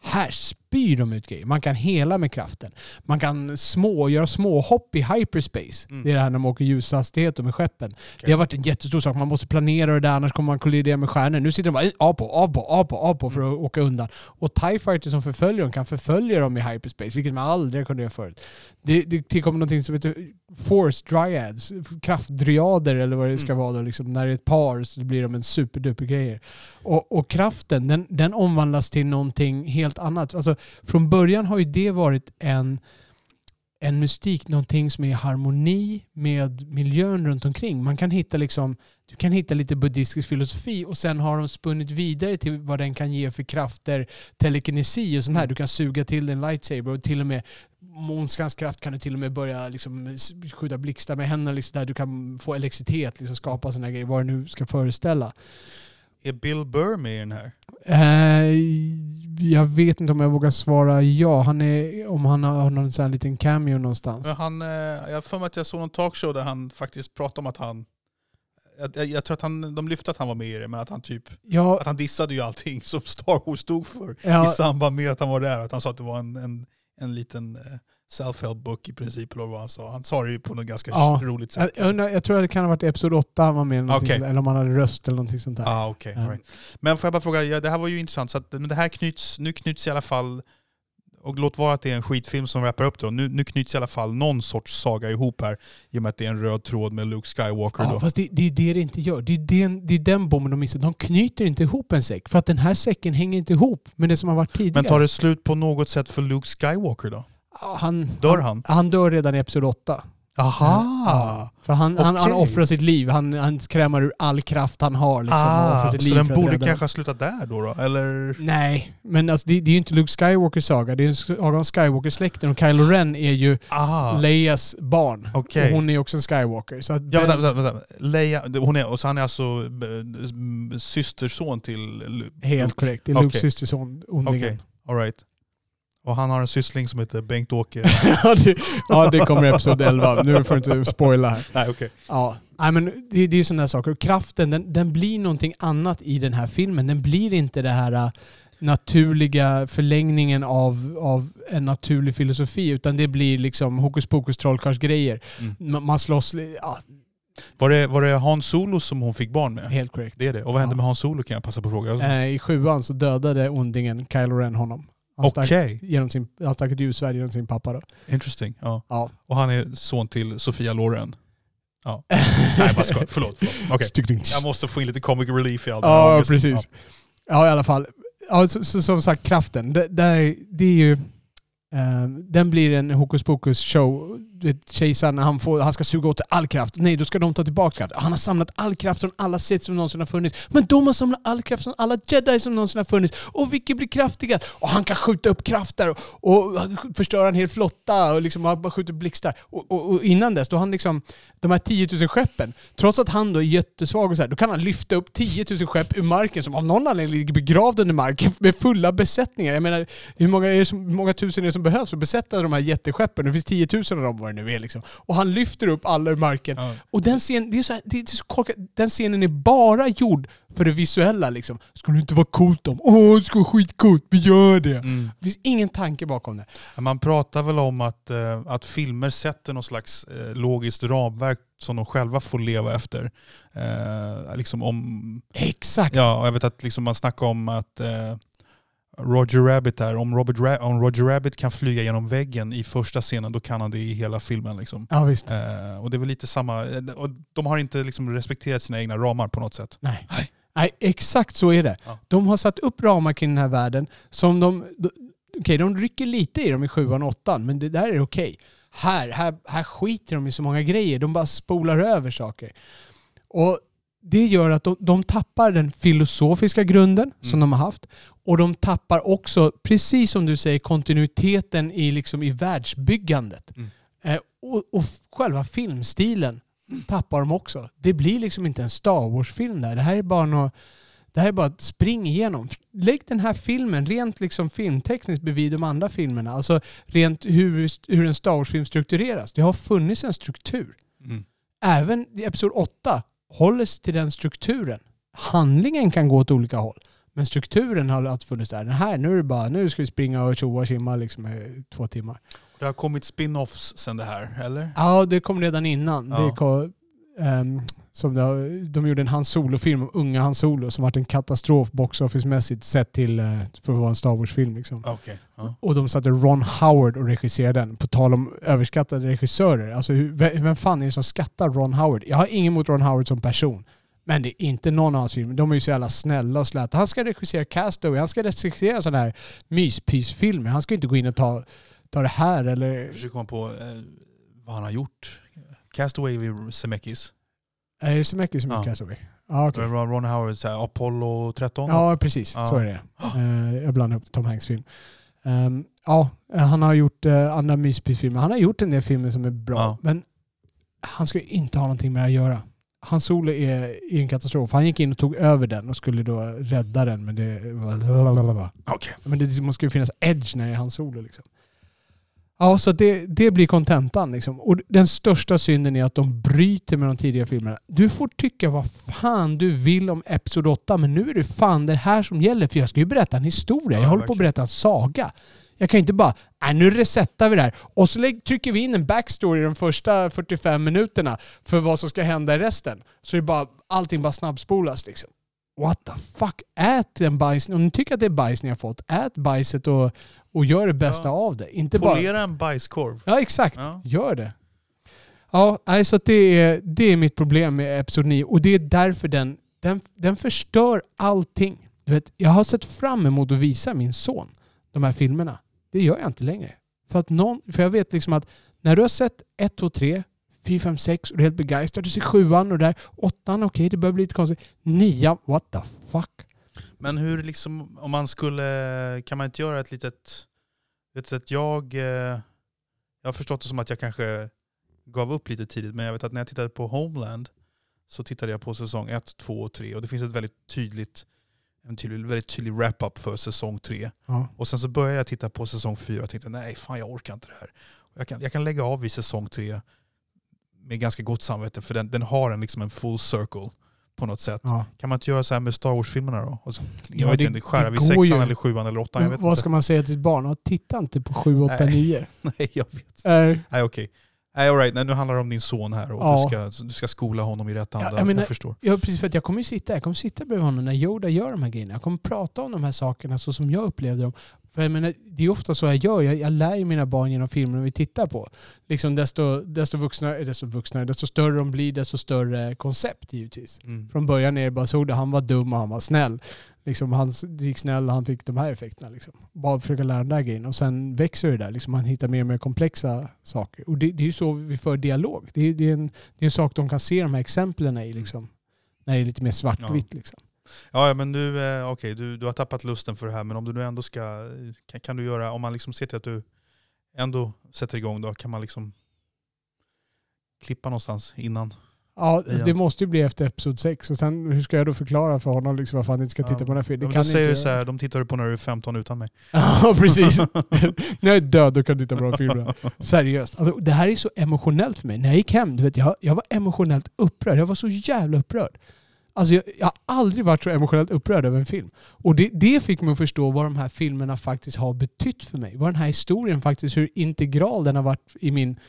Här spyr de ut grejer. Man kan hela med kraften. Man kan små, göra små hopp i hyperspace. Mm. Det är det här när man åker ljushastighet och med skeppen. Det har varit en jättestor sak. Man måste planera det där annars kommer man kollidera med stjärnor. Nu sitter de bara "Eh, av på, av på, av på, av på för att åka undan. Och TIE Fighter som förföljer dem kan förfölja dem i hyperspace, vilket man aldrig kunde göra förut. Det, det tillkommer något som heter Force Dryads, kraftdryader eller vad det ska Mm. vara då. Liksom, när det är ett par så blir de en superduper grejer. Och, och kraften, den, den omvandlas till någonting helt annat. Alltså, från början har ju det varit en en mystik, någonting som är i harmoni med miljön runt omkring. Man kan hitta liksom, du kan hitta lite buddhistisk filosofi och sen har de spunnit vidare till vad den kan ge för krafter, telekinesi och sånt här. Mm. Du kan suga till din lightsaber och till och med ondskans kraft kan du till och med börja liksom skjuta blixtar med händerna. Liksom där du kan få elektricitet, liksom skapa sådana grejer, vad det nu ska föreställa. Är Bill Burr med i den här? Eh, jag vet inte om jag vågar svara ja. Han är, om han har någon sån här liten cameo någonstans. Men Han, eh, jag har för mig att jag såg någon talkshow där han faktiskt pratade om att han jag, jag, jag tror att han, de lyfte att han var med i det, men att han typ Ja, att han dissade ju allting som Star Wars stod för ja, i samband med att han var där. Att han sa att det var en, en, en liten eh, self-help book i princip, eller vad han sa. Han sa det ju på något ganska Ja. roligt sätt. jag, undrar, jag tror att det kan ha varit Episod 8 han var med, sånt, eller om han hade röst eller någonting sånt där. Ah, okay, Ja. right. Men får jag bara fråga, ja, det här var ju intressant, så att, men det här knyts, nu knyts i alla fall, och låt vara att det är en skitfilm som wrappar upp det då. Nu, nu knyts i alla fall någon sorts saga ihop här i och med att det är en röd tråd med Luke Skywalker. Ja, då. fast det, det är det det inte gör. Det är den, det är den bomben de missar. De knyter inte ihop en säck. För att den här säcken hänger inte ihop med det som har varit tidigare. Men tar det slut på något sätt för Luke Skywalker då? Ja, han, Dör han? Han dör redan i Episod 8. Aha! För han, han, han Okej. offrar sitt liv. Han, han krämar ur all kraft han har. Liksom, Ah, så den borde kanske ha slutat där då? då? Eller? Nej, men alltså, det, det är ju inte Luke Skywalkers saga. Det är en saga om Skywalker-släkten och Kylo Ren är ju Aha! Leias barn. Okej. Och hon är också en Skywalker. Så att Ja, Ben- vänta, vänta, vänta. Leia, hon är, och så han är alltså eh, systerson till Luke? Helt korrekt. Det är Lukes Okej. systerson, ondingen. alright. Och han har en syssling som heter Bengt-Åke. ja, det, ja, det kommer i Episod 11. Nu får du inte spoila här. Nej, okej. Ja, Nej, men det, det är ju sådana saker. Och kraften, den, den blir någonting annat i den här filmen. Den blir inte det här äh, naturliga förlängningen av, av en naturlig filosofi, utan det blir liksom hokus pokus trollkarlsgrejer. Mm. Man, slåss... Ja, Var, det, var det Hans Solo som hon fick barn med? helt korrekt. Det är det. Och vad hände Ja. med Hans Solo kan jag passa på att fråga? Eh, I sjuan så dödade ondingen Kylo Ren honom. Han stack, Okej, genom sin, han stack ett ljusvärd genom sin pappa då. interesting. Ja. Ja. Och han är son till Sofia Loren. Ja. Nej, bara skoj. Förlåt. förlåt. Okej. Jag måste få in lite comic relief i all den här Ja, precis. Ja, i alla fall. Ja, så, så, som sagt, kraften. Det, där, det är ju... Eh, den blir en hokus pokus show. Du vet, Kejsaren, han, får, han ska suga åt all kraft. Nej, då ska de ta tillbaka kraft. Han har samlat all kraft från alla Sith som någonsin har funnits. Men de har samlat all kraft från alla Jedi som någonsin har funnits. Och vilket blir kraftigast? Och han kan skjuta upp krafter och, och förstöra en hel flotta och liksom han bara skjuter blixtar. Och, och, och innan dess, då han liksom de här 10 000 skeppen. Trots att han då är jättesvag och så här, då kan han lyfta upp 10 000 skepp ur marken som av någon anledning ligger begravda under marken med fulla besättningar. Jag menar, hur många, är det som, hur många tusen är det som behövs för att besätta de här jätteskeppen? Det finns 10 000 av dem vad det nu är liksom. Och han lyfter upp alla ur marken. Ja. Och den scenen, det är så, här, det är så korkat. Den scenen är bara gjord för det visuella liksom. Skulle det inte vara coolt om? Åh, det ska vara skitcoolt, vi gör det. Mm. Det finns ingen tanke bakom det. Man pratar väl om att, eh, att filmer sätter någon slags eh, logiskt ramverk som de själva får leva efter. Eh, liksom om, Exakt. ja, och jag vet att liksom man snackar om att eh, Roger Rabbit där, om, Robert Ra- om Roger Rabbit kan flyga genom väggen i första scenen, då kan han det i hela filmen. Liksom. Ja, visst. Eh, och det är väl lite samma, eh, och de har inte liksom respekterat sina egna ramar på något sätt. Nej. Nej. Nej, exakt så är det. Ja. De har satt upp ramar kring den här världen som de... de Okej, de rycker lite i dem i sjuan och åttan, men det där är okej. Här, här, här skiter de i så många grejer. De bara spolar över saker. Och det gör att de, de tappar den filosofiska grunden som Mm. de har haft. Och de tappar också, precis som du säger, kontinuiteten i, liksom, i världsbyggandet. Mm. Eh, och, och själva filmstilen tappar de också. Det blir liksom inte en Star Wars-film där. Det här är bara något, det här är bara ett spring igenom. Lägg den här filmen rent liksom filmtekniskt bredvid de andra filmerna. Alltså rent hur, hur en Star Wars-film struktureras. Det har funnits en struktur. Mm. Även i Episod 8 håller sig till den strukturen. Handlingen kan gå åt olika håll. Men strukturen har alltid funnits där. Den här, nu är det bara, nu ska vi springa och tjoa och simma liksom i två timmar. Det har kommit spin-offs sen det här, eller? Ja, det kom redan innan. Ja. Det kom, ehm, som det, de gjorde en Hans Solo-film om unga Hans Solo som varit en katastrof box office-mässigt sett till eh, för att vara en Star Wars-film. Liksom. Okej. Ja. Och de satte Ron Howard och regisserade den. På tal om överskattade regissörer. Alltså, hur, vem fan är det som skattar Ron Howard? Jag har ingen emot Ron Howard som person. Men det är inte någon av hans filmer. De är ju så jävla snälla och släta. Han ska regissera Castaway. Han ska regissera sådana här myspysfilmer. Han ska inte gå in och ta, ta det här eller... Jag försöker komma på eh, vad han har gjort. Castaway vid Zemeckis. Är det mycket som är Ja. Castaway? Ja, okej. Ron, Howard, så här, Apollo 13. Ja, precis. Ja. Så är det. Eh, jag blandar ihop Tom Hanks film. Ehm, ja, han har gjort uh, andra myspysfilmer. Han har gjort en del filmer som är bra. Ja. Men han ska inte ha någonting med det att göra. Hans Solo är, är en katastrof. Han gick in och tog över den och skulle då rädda den. Men det var... Okej. Men det måste ju finnas edge när det är Hans Solo. Liksom. Ja, så det, det blir kontentan. Liksom. Och den största synden är att de bryter med de tidiga filmerna. Du får tycka vad fan du vill om Episod 8, men nu är det fan det här som gäller. För jag ska ju berätta en historia. Ja, jag håller på att verkligen. berätta en saga. Jag kan inte bara, nej nu resetar vi det här. Och så trycker vi in en backstory de första 45 minuterna för vad som ska hända i resten. Så är det bara, allting bara snabbspolas liksom. What the fuck, ät den bajsen. Om ni tycker att det är bajs ni har fått, ät bajset och, och gör det bästa Ja. av det. Inte bara... Polera en bajskorv. Ja, exakt. Ja. Gör det. Ja, alltså det, är, det är mitt problem med Episod 9 och det är därför den, den, den förstör allting. Du vet, jag har sett fram emot att visa min son de här filmerna. Det gör jag inte längre. För, att någon, för jag vet liksom att när du har sett 1, 2, 3, 4, 5, 6 och du är helt begeistrad. Du ser sjuan och där åttan, okej det börjar bli lite konstigt. Nian, what the fuck? Men hur liksom, om man skulle, kan man inte göra ett litet, vet att jag, eh, jag har förstått det som att jag kanske gav upp lite tidigt, men jag vet att när jag tittade på Homeland så tittade jag på säsong 1, 2 och 3 och det finns ett väldigt tydligt, en tydlig, väldigt tydlig wrap-up för säsong 3. Ja. Och sen så började jag titta på säsong 4 och tänkte nej fan jag orkar inte det här. Jag kan, jag kan lägga av vid säsong 3 med ganska gott samvete för den, den har en, liksom en full circle på något sätt. Ja. Kan man inte göra så här med Star Wars-filmerna då? Och så, jag Ja, vet det- inte, skära vid sexan ju. eller sjuan eller åttan. Jag vet Vad inte. ska man säga till ett barn? Ja, titta inte på 7, 8, Nej. 9. Nej, jag vet. Äh, Nej, okej. Nej, all right. Nej, nu handlar det om din son här och Ja. du, ska, du ska skola honom i rätt anda. jag menar- jag förstår. Ja, precis. För att jag kommer ju sitta, jag kommer sitta bredvid honom när Yoda gör de här grejerna. Jag kommer prata om de här sakerna så som jag upplevde dem. För jag menar, det är ofta så jag gör. Jag, jag lär mina barn genom filmerna vi tittar på. Liksom desto, desto, vuxna, eh, desto vuxna, desto större de blir, desto större koncept givetvis. Mm. Från början är det bara så att han var dum och han var snäll. Liksom han gick snäll och han fick de här effekterna. Liksom. Bara försöka lära den där grejen. Och sen växer det där. Liksom. Han hittar mer och mer komplexa saker. Och det, det är ju så vi för dialog. Det är, det, är en, det är en sak de kan se de här exemplen i. Liksom. När det är lite mer svartvitt. Liksom. Ja, men du, eh, okej, du, du har tappat lusten för det här, men om du nu ändå ska, kan, kan du göra, om man liksom ser till att du ändå sätter igång då, kan man liksom klippa någonstans innan? Ja, Igen. det måste ju bli efter episod 6. Och sen hur ska jag då förklara för honom liksom, varför han inte ska titta Ja, på den här filmen? Det kan jag säger inte du så här, de tittar du på när du är 15 utan mig. Ja, precis. när jag är död då kan du titta på de filmerna. Seriöst. Alltså, det här är så emotionellt för mig. När jag gick hem, du vet, jag, jag var emotionellt upprörd. Jag var så jävla upprörd. Alltså, jag, jag har aldrig varit så emotionellt upprörd över en film. Och det, det fick mig att förstå vad de här filmerna faktiskt har betytt för mig. Vad den här historien faktiskt, hur integral den har varit i min,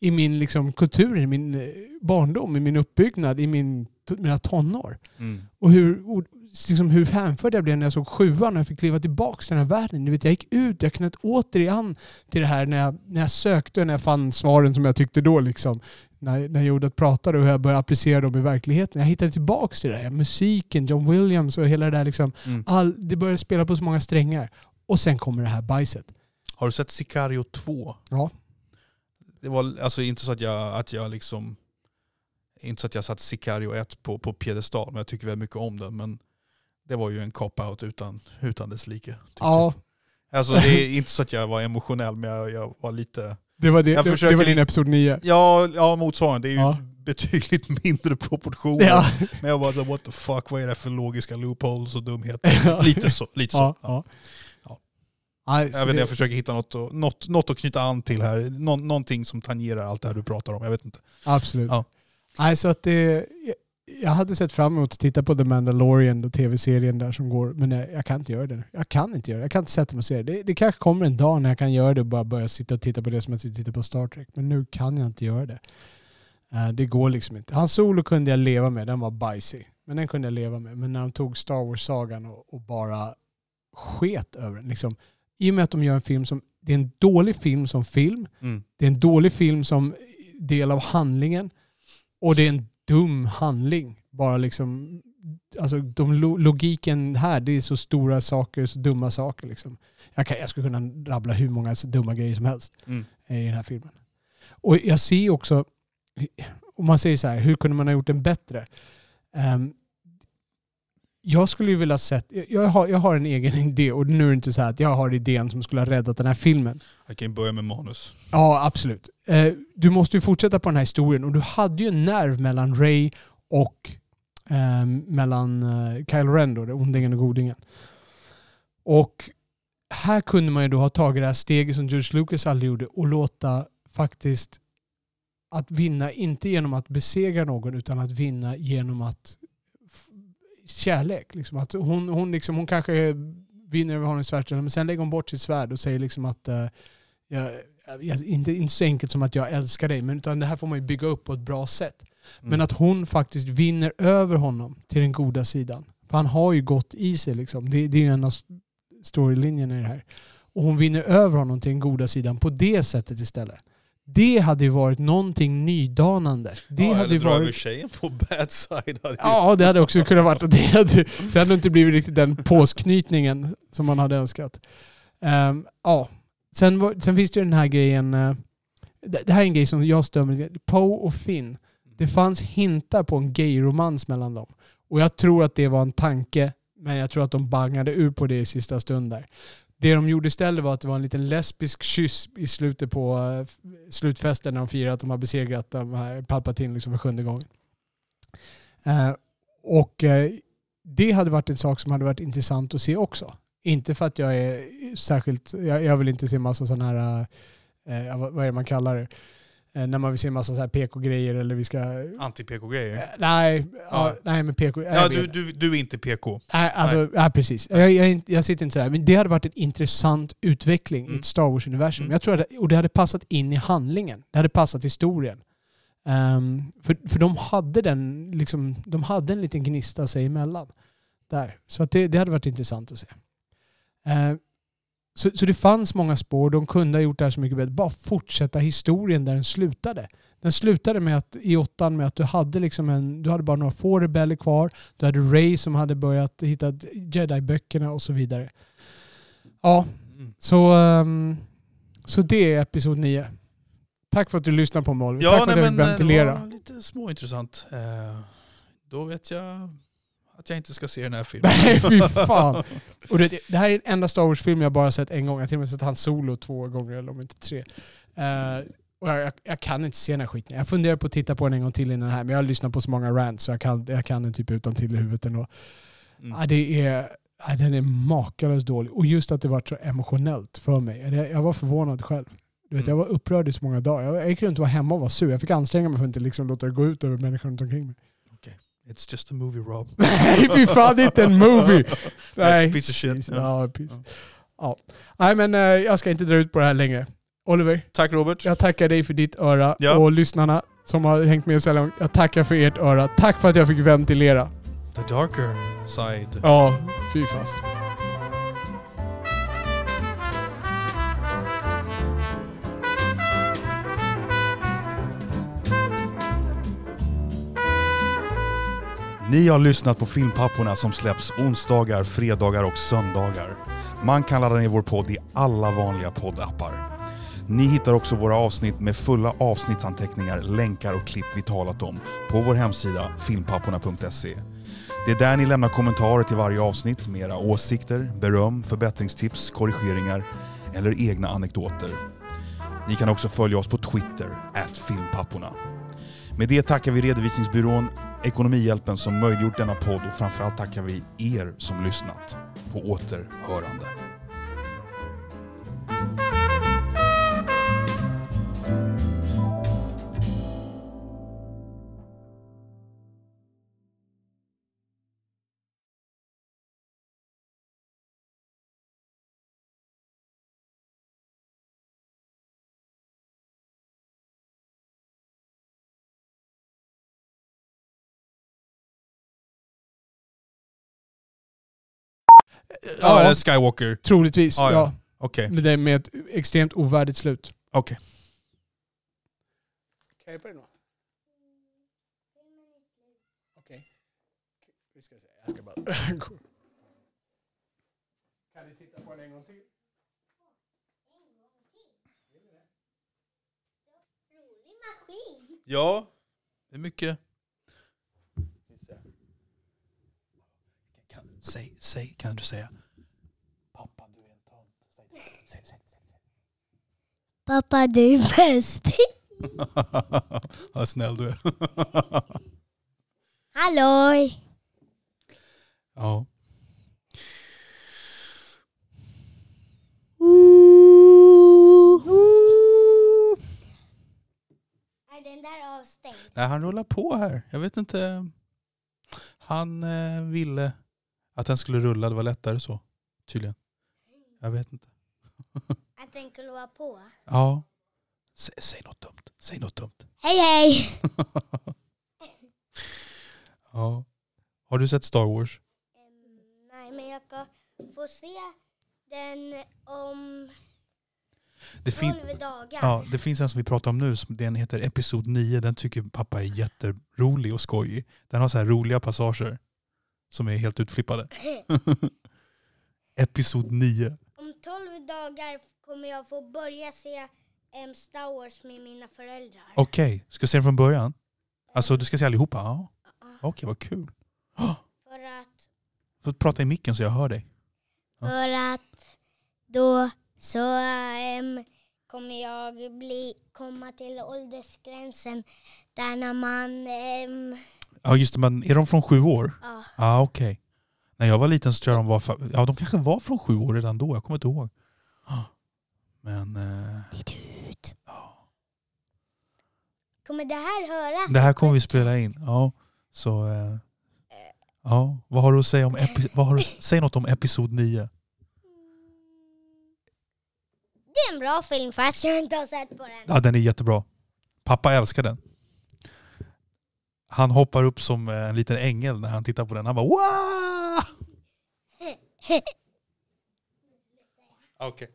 i min liksom, kultur, i min eh, barndom, i min uppbyggnad, i min, mina tonår. Mm. Och hur, och liksom hur hänförd jag blev när jag såg sjuan och jag fick kliva tillbaka till den här världen. Du vet, jag gick ut, jag knöt återigen till det här när jag, när jag sökte och när jag fann svaren som jag tyckte då. Liksom. När, när jag att pratade och hur jag började applicera dem i verkligheten. Jag hittade tillbaka till det där. Musiken, John Williams och hela det där. Liksom. Mm. All, det började spela på så många strängar. Och sen kommer det här bajset. Har du sett Sicario 2? Ja. Det var alltså inte så att jag, att jag liksom inte så att jag satt Sicario 1 på, på piedestal, men jag tycker väldigt mycket om den. Men det var ju en cop-out utan, utan dess like. Ja, jag. Alltså det är inte så att jag var emotionell, men jag, jag var lite... det var, det, Jag det, det försöker var din episod 9. Ja, ja motsvarande. Det är ju Ja. betydligt mindre proportioner. Ja. Men jag bara så, what the fuck, vad är det för logiska loopholes och dumheter? Lite så. Lite så. Ja. Nej, Jag, vet, det- jag försöker hitta något, något, något att knyta an till här. Nå, någonting som tangerar allt det här du pratar om. Jag vet inte. Absolut. Ja. Nej, så att det, jag- hade sett fram emot att titta på The Mandalorian och tv-serien där som går, men jag, jag kan inte göra det. Jag kan inte göra det. Jag kan inte sätta mig och se det. det. Det kanske kommer en dag när jag kan göra det och bara börja sitta och titta på det som jag sitter och tittar på Star Trek. Men nu kan jag inte göra det. Eh, det går liksom inte. Hans solo kunde jag leva med, den var bajsig. Men den kunde jag leva med. Men när de tog Star Wars-sagan och, och bara sket över den. Liksom, I och med att de gör en film som, det är en dålig film som film. Mm. Det är en dålig film som del av handlingen. Och det är en dum handling. Bara liksom, alltså de lo- logiken här, det är så stora saker, så dumma saker. Liksom. Jag, kan, jag skulle kunna rabbla hur många dumma grejer som helst Mm. i den här filmen. Och jag ser också, om man säger så här, hur kunde man ha gjort den bättre? Ehm, jag skulle ju vilja sett, jag har, jag har en egen idé och nu är det inte så här att jag har idén som skulle ha räddat den här filmen. Jag kan börja med manus. Ja, absolut. Eh, du måste ju fortsätta på den här historien och du hade ju en nerv mellan Ray och eh, mellan eh, Kylo Ren då, ondingen och godingen. Och här kunde man ju då ha tagit det här steget som George Lucas aldrig gjorde och låta faktiskt att vinna, inte genom att besegra någon utan att vinna genom att kärlek. Liksom. Att hon, hon, liksom, hon kanske vinner över honom i svärdstället men sen lägger hon bort sitt svärd och säger liksom att eh, jag, jag, inte, inte så enkelt som att jag älskar dig, men utan det här får man ju bygga upp på ett bra sätt. Mm. Men att hon faktiskt vinner över honom till den goda sidan. För han har ju gått i sig liksom. Det, det är ju en av storylinjerna i det här. Och hon vinner över honom till den goda sidan på det sättet istället. Det hade ju varit någonting nydanande. Det ja, hade eller dra över varit... tjejen på bad side. hade Ja, det hade också kunnat vara. Det hade, det hade inte blivit riktigt den påsknytningen som man hade önskat. Ehm, ja. Sen, sen finns det ju den här grejen. eh, det, det här är en grej som jag stör mig Poe och Finn. Det fanns hintar på en gayromans mellan dem. Och jag tror att det var en tanke, men jag tror att de bangade ur på det i sista stund där. Det de gjorde istället var att det var en liten lesbisk kyss i slutet på eh, slutfesten när de firade att de har besegrat de här Palpatine liksom för sjunde gången. Eh, och eh, det hade varit en sak som hade varit intressant att se också. Inte för att jag är särskilt, jag, jag vill inte se massa sådana här, eh, eh vad är det man kallar det? Eh, när man vill se massa så här PK-grejer eller vi ska... Anti-PK-grejer. Eh, nej, ja. Ja. nej men PK... Ja, du, du, du är inte PK. Nej, alltså, ja, precis. Jag, jag, jag sitter inte sådär. Men det hade varit en intressant utveckling i Mm. ett Star Wars-universum. Mm. Jag tror att, och det hade passat in i handlingen. Det hade passat historien. Ehm, för, för de hade den, liksom, de hade en liten gnista sig emellan. Där. Så att det, det hade varit intressant att se. Ehm, så, så det fanns många spår. De kunde ha gjort det här så mycket bättre. Bara fortsätta historien där den slutade. Den slutade med att, i åttan med att du hade, liksom en, du hade bara några få rebeller kvar. Du hade Ray som hade börjat hitta Jedi-böckerna och så vidare. Ja, Mm. så, ehm, så det är episod 9. Tack för att du lyssnade på mig Oliver. Tack Ja, för nej, att men fick eh, det var lite småintressant. Eh, då vet jag att jag inte ska se den här filmen. Nej, fy fan. Och det, det här är den enda Star Wars-film jag bara sett en gång. Jag har till och med sett han solo två gånger, eller om inte tre. Eh, och jag, jag, jag kan inte se den här skiten. Jag funderar på att titta på den en gång till innan den här, men jag har lyssnat på så många rants så jag kan, jag kan den typ utan till i huvudet ändå. Mm. Ja, det är, ja, den är makalöst dålig. Och just att det var så emotionellt för mig. Jag, var förvånad själv. Du vet, Mm. jag var upprörd i så många dagar. Jag, jag gick runt och var hemma och var sur. Jag fick anstränga mig för att inte liksom låta det gå ut över människorna runt omkring mig. It's just a movie Rob. Nej, fy fan, det är inte en movie! That's a piece of shit. Precis. Ja. Ja, precis. Ja. Nej, men eh, jag ska inte dra ut på det här längre. Oliver, Tack Robert. jag tackar dig för ditt öra Ja. och lyssnarna som har hängt med så långt. Jag tackar för ert öra. Tack för att jag fick ventilera. The darker side. Ja, fy fas. Ni har lyssnat på Filmpapporna som släpps onsdagar, fredagar och söndagar. Man kan ladda ner vår podd i alla vanliga poddappar. Ni hittar också våra avsnitt med fulla avsnittsanteckningar, länkar och klipp vi talat om på vår hemsida filmpapporna.se. Det är där ni lämnar kommentarer till varje avsnitt med era åsikter, beröm, förbättringstips, korrigeringar eller egna anekdoter. Ni kan också följa oss på Twitter, filmpapporna. Med det tackar vi redovisningsbyrån Ekonomihjälpen som möjliggjort denna podd och framförallt tackar vi er som lyssnat. På återhörande. Ja, eller Skywalker. troligtvis. Ja, Ja, ja. Okej. Men det är med ett extremt ovärdigt slut. Okej. Kan jag? Okej. Vi ska se. Jag ska bara... kan ni titta på den en gång till? Rolig maskin. Ja, det är mycket. Kan, säg, säg, kan du säga? Pappa, du är en tönt. Säg säg, säg, säg. Pappa, du är bäst. Vad snäll du är. Halloj! ja. Är den där avstängd? Nej, han rullar på här. Jag vet inte. Han eh, ville att den skulle rulla. Det var lättare så. Tydligen. Jag vet inte. Att den skulle vara på? Ja. Säg, säg något dumt. Säg något dumt. Hej hej! ja. Har du sett Star Wars? Eh, Nej, men jag ska få se den om Det, fin- 12 dagar. ja, det finns en som vi pratar om nu, som den heter Episod 9. Den tycker pappa är jätterolig och skojig. Den har så här roliga passager som är helt utflippade. Episod 9. Om 12 dagar kommer jag få börja se em, Star Wars med mina föräldrar. Okej, ska jag se den från början? Alltså du ska se allihopa? Ja. Okej, vad kul. För att, Får prata i micken så jag hör dig. Ja. för att då så em, kommer jag bli, komma till åldersgränsen där när man... em, Ja just det, men är de från sju år? ja, ah, okej. När jag var liten så tror jag de var, ja de kanske var från sju år redan då, jag kommer inte ihåg. Ah. Men eh, Titt ut. ja. Kommer det här höras? det här kommer vi spela in. Ja, så, eh, ja. Vad har du att säga om epi- vad har du, säg något om episod 9. Mm. Det är en bra film fast jag inte har sett på den. Ja, den är jättebra. Pappa älskar den. Han hoppar upp som eh, en liten ängel när han tittar på den. Han bara wow! Okej.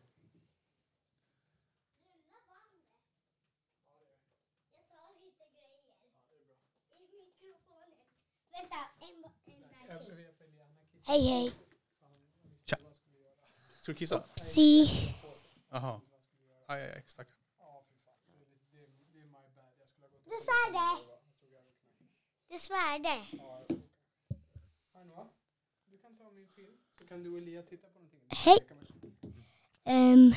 Hej hej. Ska du kissa? Si. Jaha. Aj, aj, aj, stackarn. Det svärde. Det svärde. Du kan ta min film så kan du och Elia titta på någonting. Hej. Um,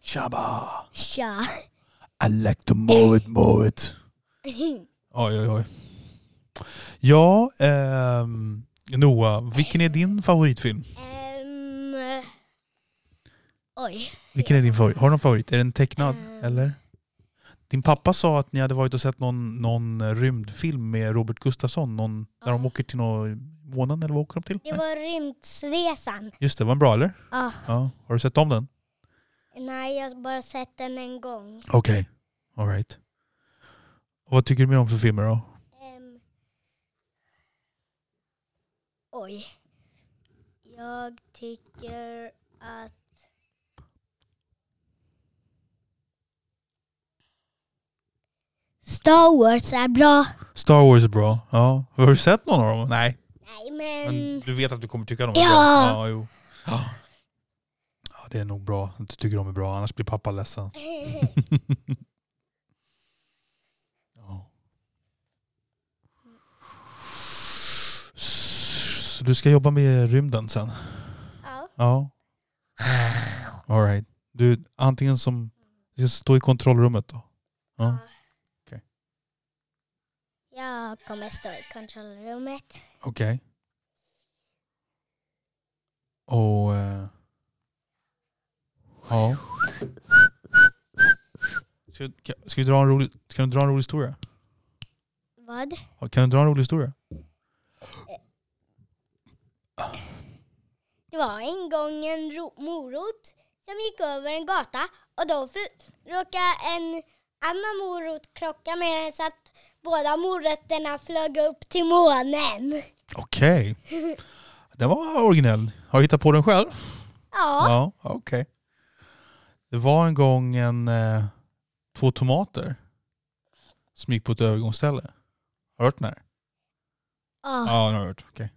Tjaba! tja. I like to move it, move it. Oj, oj, oj. Ja, ehm, Noah, vilken är din favoritfilm? Oj. Vilken är din favorit? Har du någon favorit? Är den tecknad? Ehm. Eller? Din pappa sa att ni hade varit och sett någon, någon rymdfilm med Robert Gustafsson. Någon, När de Ja. åker till någon månen eller vad åker de till? Det Nej. var Rymdsresan. Just det, var den bra eller? Ja. Ja. Har du sett om den? Nej, jag har bara sett den en gång. Okej, alright. Och vad tycker du mer om för filmer då? Ehm, oj. Jag tycker att... Star Wars är bra. Star Wars är bra. Ja. Har du sett någon av dem? Nej. Nej, Men men... du vet att du kommer tycka de är Ja. bra? Ja, jo. Ja. ja, det är nog bra att du tycker de är bra, annars blir pappa ledsen. ja. Så du ska jobba med rymden sen? ja. Ja. All right. Du, antingen som... Du ska stå i kontrollrummet då? Ja. Jag kommer stå i kontrollrummet. Okej. Och... Eh, ja. Ska, ska, ska, vi dra en rolig, kan du dra en rolig historia? Vad? Kan du dra en rolig historia? Det var en gång en ro- morot som gick över en gata och då råkade en annan morot krocka med den så att båda morötterna flög upp till månen. Okej. Den var originell. Har du hittat på den själv? Ja. Ja, okej. Det var en gång en, eh, två tomater som gick på ett övergångsställe. Har du hört den här? ja. Ja, den har jag hört. Okej.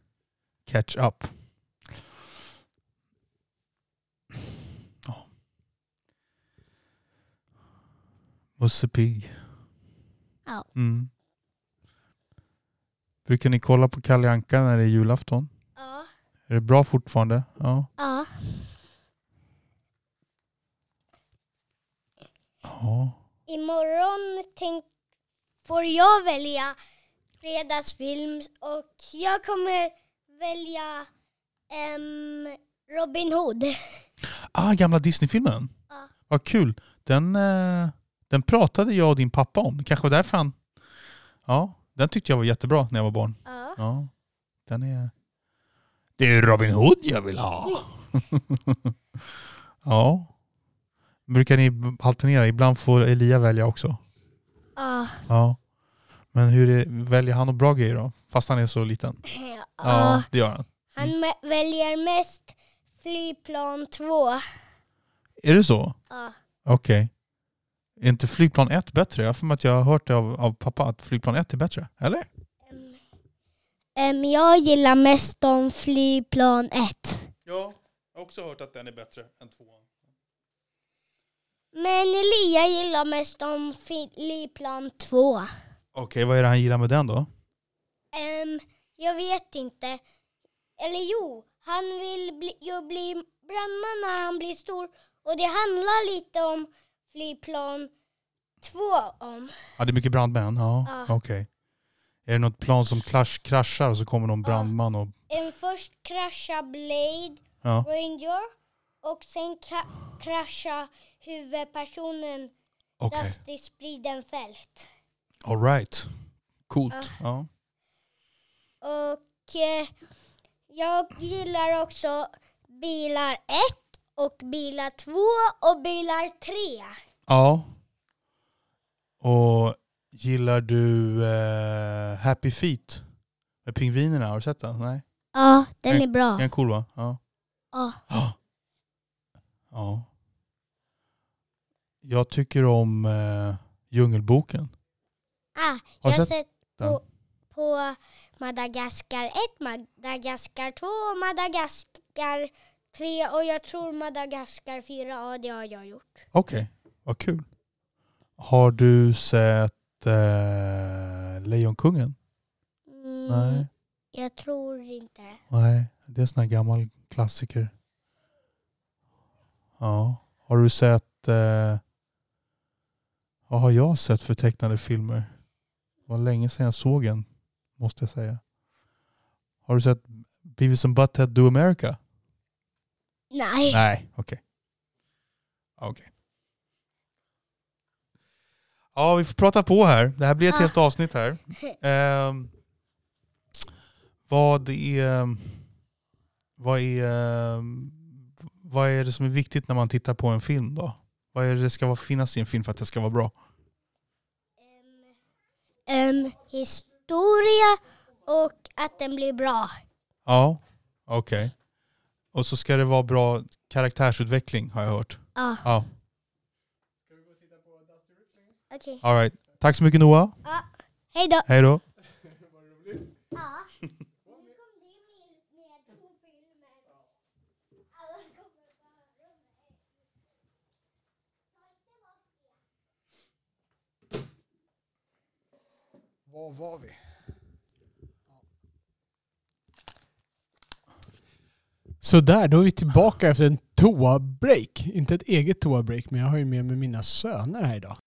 Catch up. Musse Pigg. Ja. Mm. Brukar ni kolla på Kalle Anka när det är julafton? ja. Är det bra fortfarande? Ja. ja. ja. Imorgon tänk, får jag välja fredagsfilm och jag kommer välja em, Robin Hood. Ah, gamla Disney-filmen? Ja. Vad kul. Den, eh, den pratade jag och din pappa om. Kanske var därför han... Ja, den tyckte jag var jättebra när jag var barn. Ja. Ja, den är... Det är Robin Hood jag vill ha. ja. Brukar ni alternera? Ibland får Elia välja också. Ja. Ja. Men hur är, väljer han några bra grejer då? Fast han är så liten. Ja. Ja, det gör han. Han väljer mest flygplan 2. Är det så? Ja. Okej. Är inte flygplan 1 bättre? Jag har för mig att jag har hört det av, av pappa att flygplan 1 är bättre. Eller? Em, jag gillar mest om flygplan 1. Ja, jag har också hört att den är bättre än 2. Men Elia gillar mest om flygplan 2. Okej, vad är det han gillar med den då? Em, jag vet inte. Eller jo, han vill bli, ju bli brandman när han blir stor. Och det handlar lite om flygplan 2 om. Ja, det är mycket brandmän? Ja, Ja. okej. Är det något plan som klasch, kraschar och så kommer någon brandman och... En först kraschar Blade Ja, Ranger och sen kraschar huvudpersonen okej. Dusty Spridenfält. All right. Coolt. Ja. Och eh, jag gillar också bilar 1 och bilar 2 och bilar 3. ja. Och gillar du eh, Happy Feet? Med pingvinerna, har du sett den? Nej? Ja, den är bra. Den är cool va? Ja. Ja. Ja. ja. Jag tycker om eh, Djungelboken. Ah, jag har sett sett den? på, på Madagaskar 1, Madagaskar 2 och Madagaskar 3 och jag tror Madagaskar 4. Ja, det har jag gjort. Okej, vad kul. Har du sett eh, Lejonkungen? Mm, Nej. Jag tror inte det. Nej, det är en sån här gammal klassiker. Ja. Har du sett... Eh, vad har jag sett för tecknade filmer? Det var länge sedan jag såg en, måste jag säga. Har du sett Beavis and Butthead Do America? Nej. Nej, okej. Okej. Ja, vi får prata på här. Det här blir ett Ah. helt avsnitt här. Ehm, vad är... Vad är... ehm, vad är det som är viktigt när man tittar på en film då? Vad är det ska vara- finnas i en film för att det ska vara bra? Em, historia och att den blir bra. Ja, okej. Och så ska det vara bra karaktärsutveckling har jag hört. Ja, Ja, okej. all right. Tack så mycket Noah. Ja. Hej då. Hej då. Ja. Var var vi? Så där, då är vi tillbaka efter en toa-break. Inte ett eget toa-break, men jag har ju med mig mina söner här idag.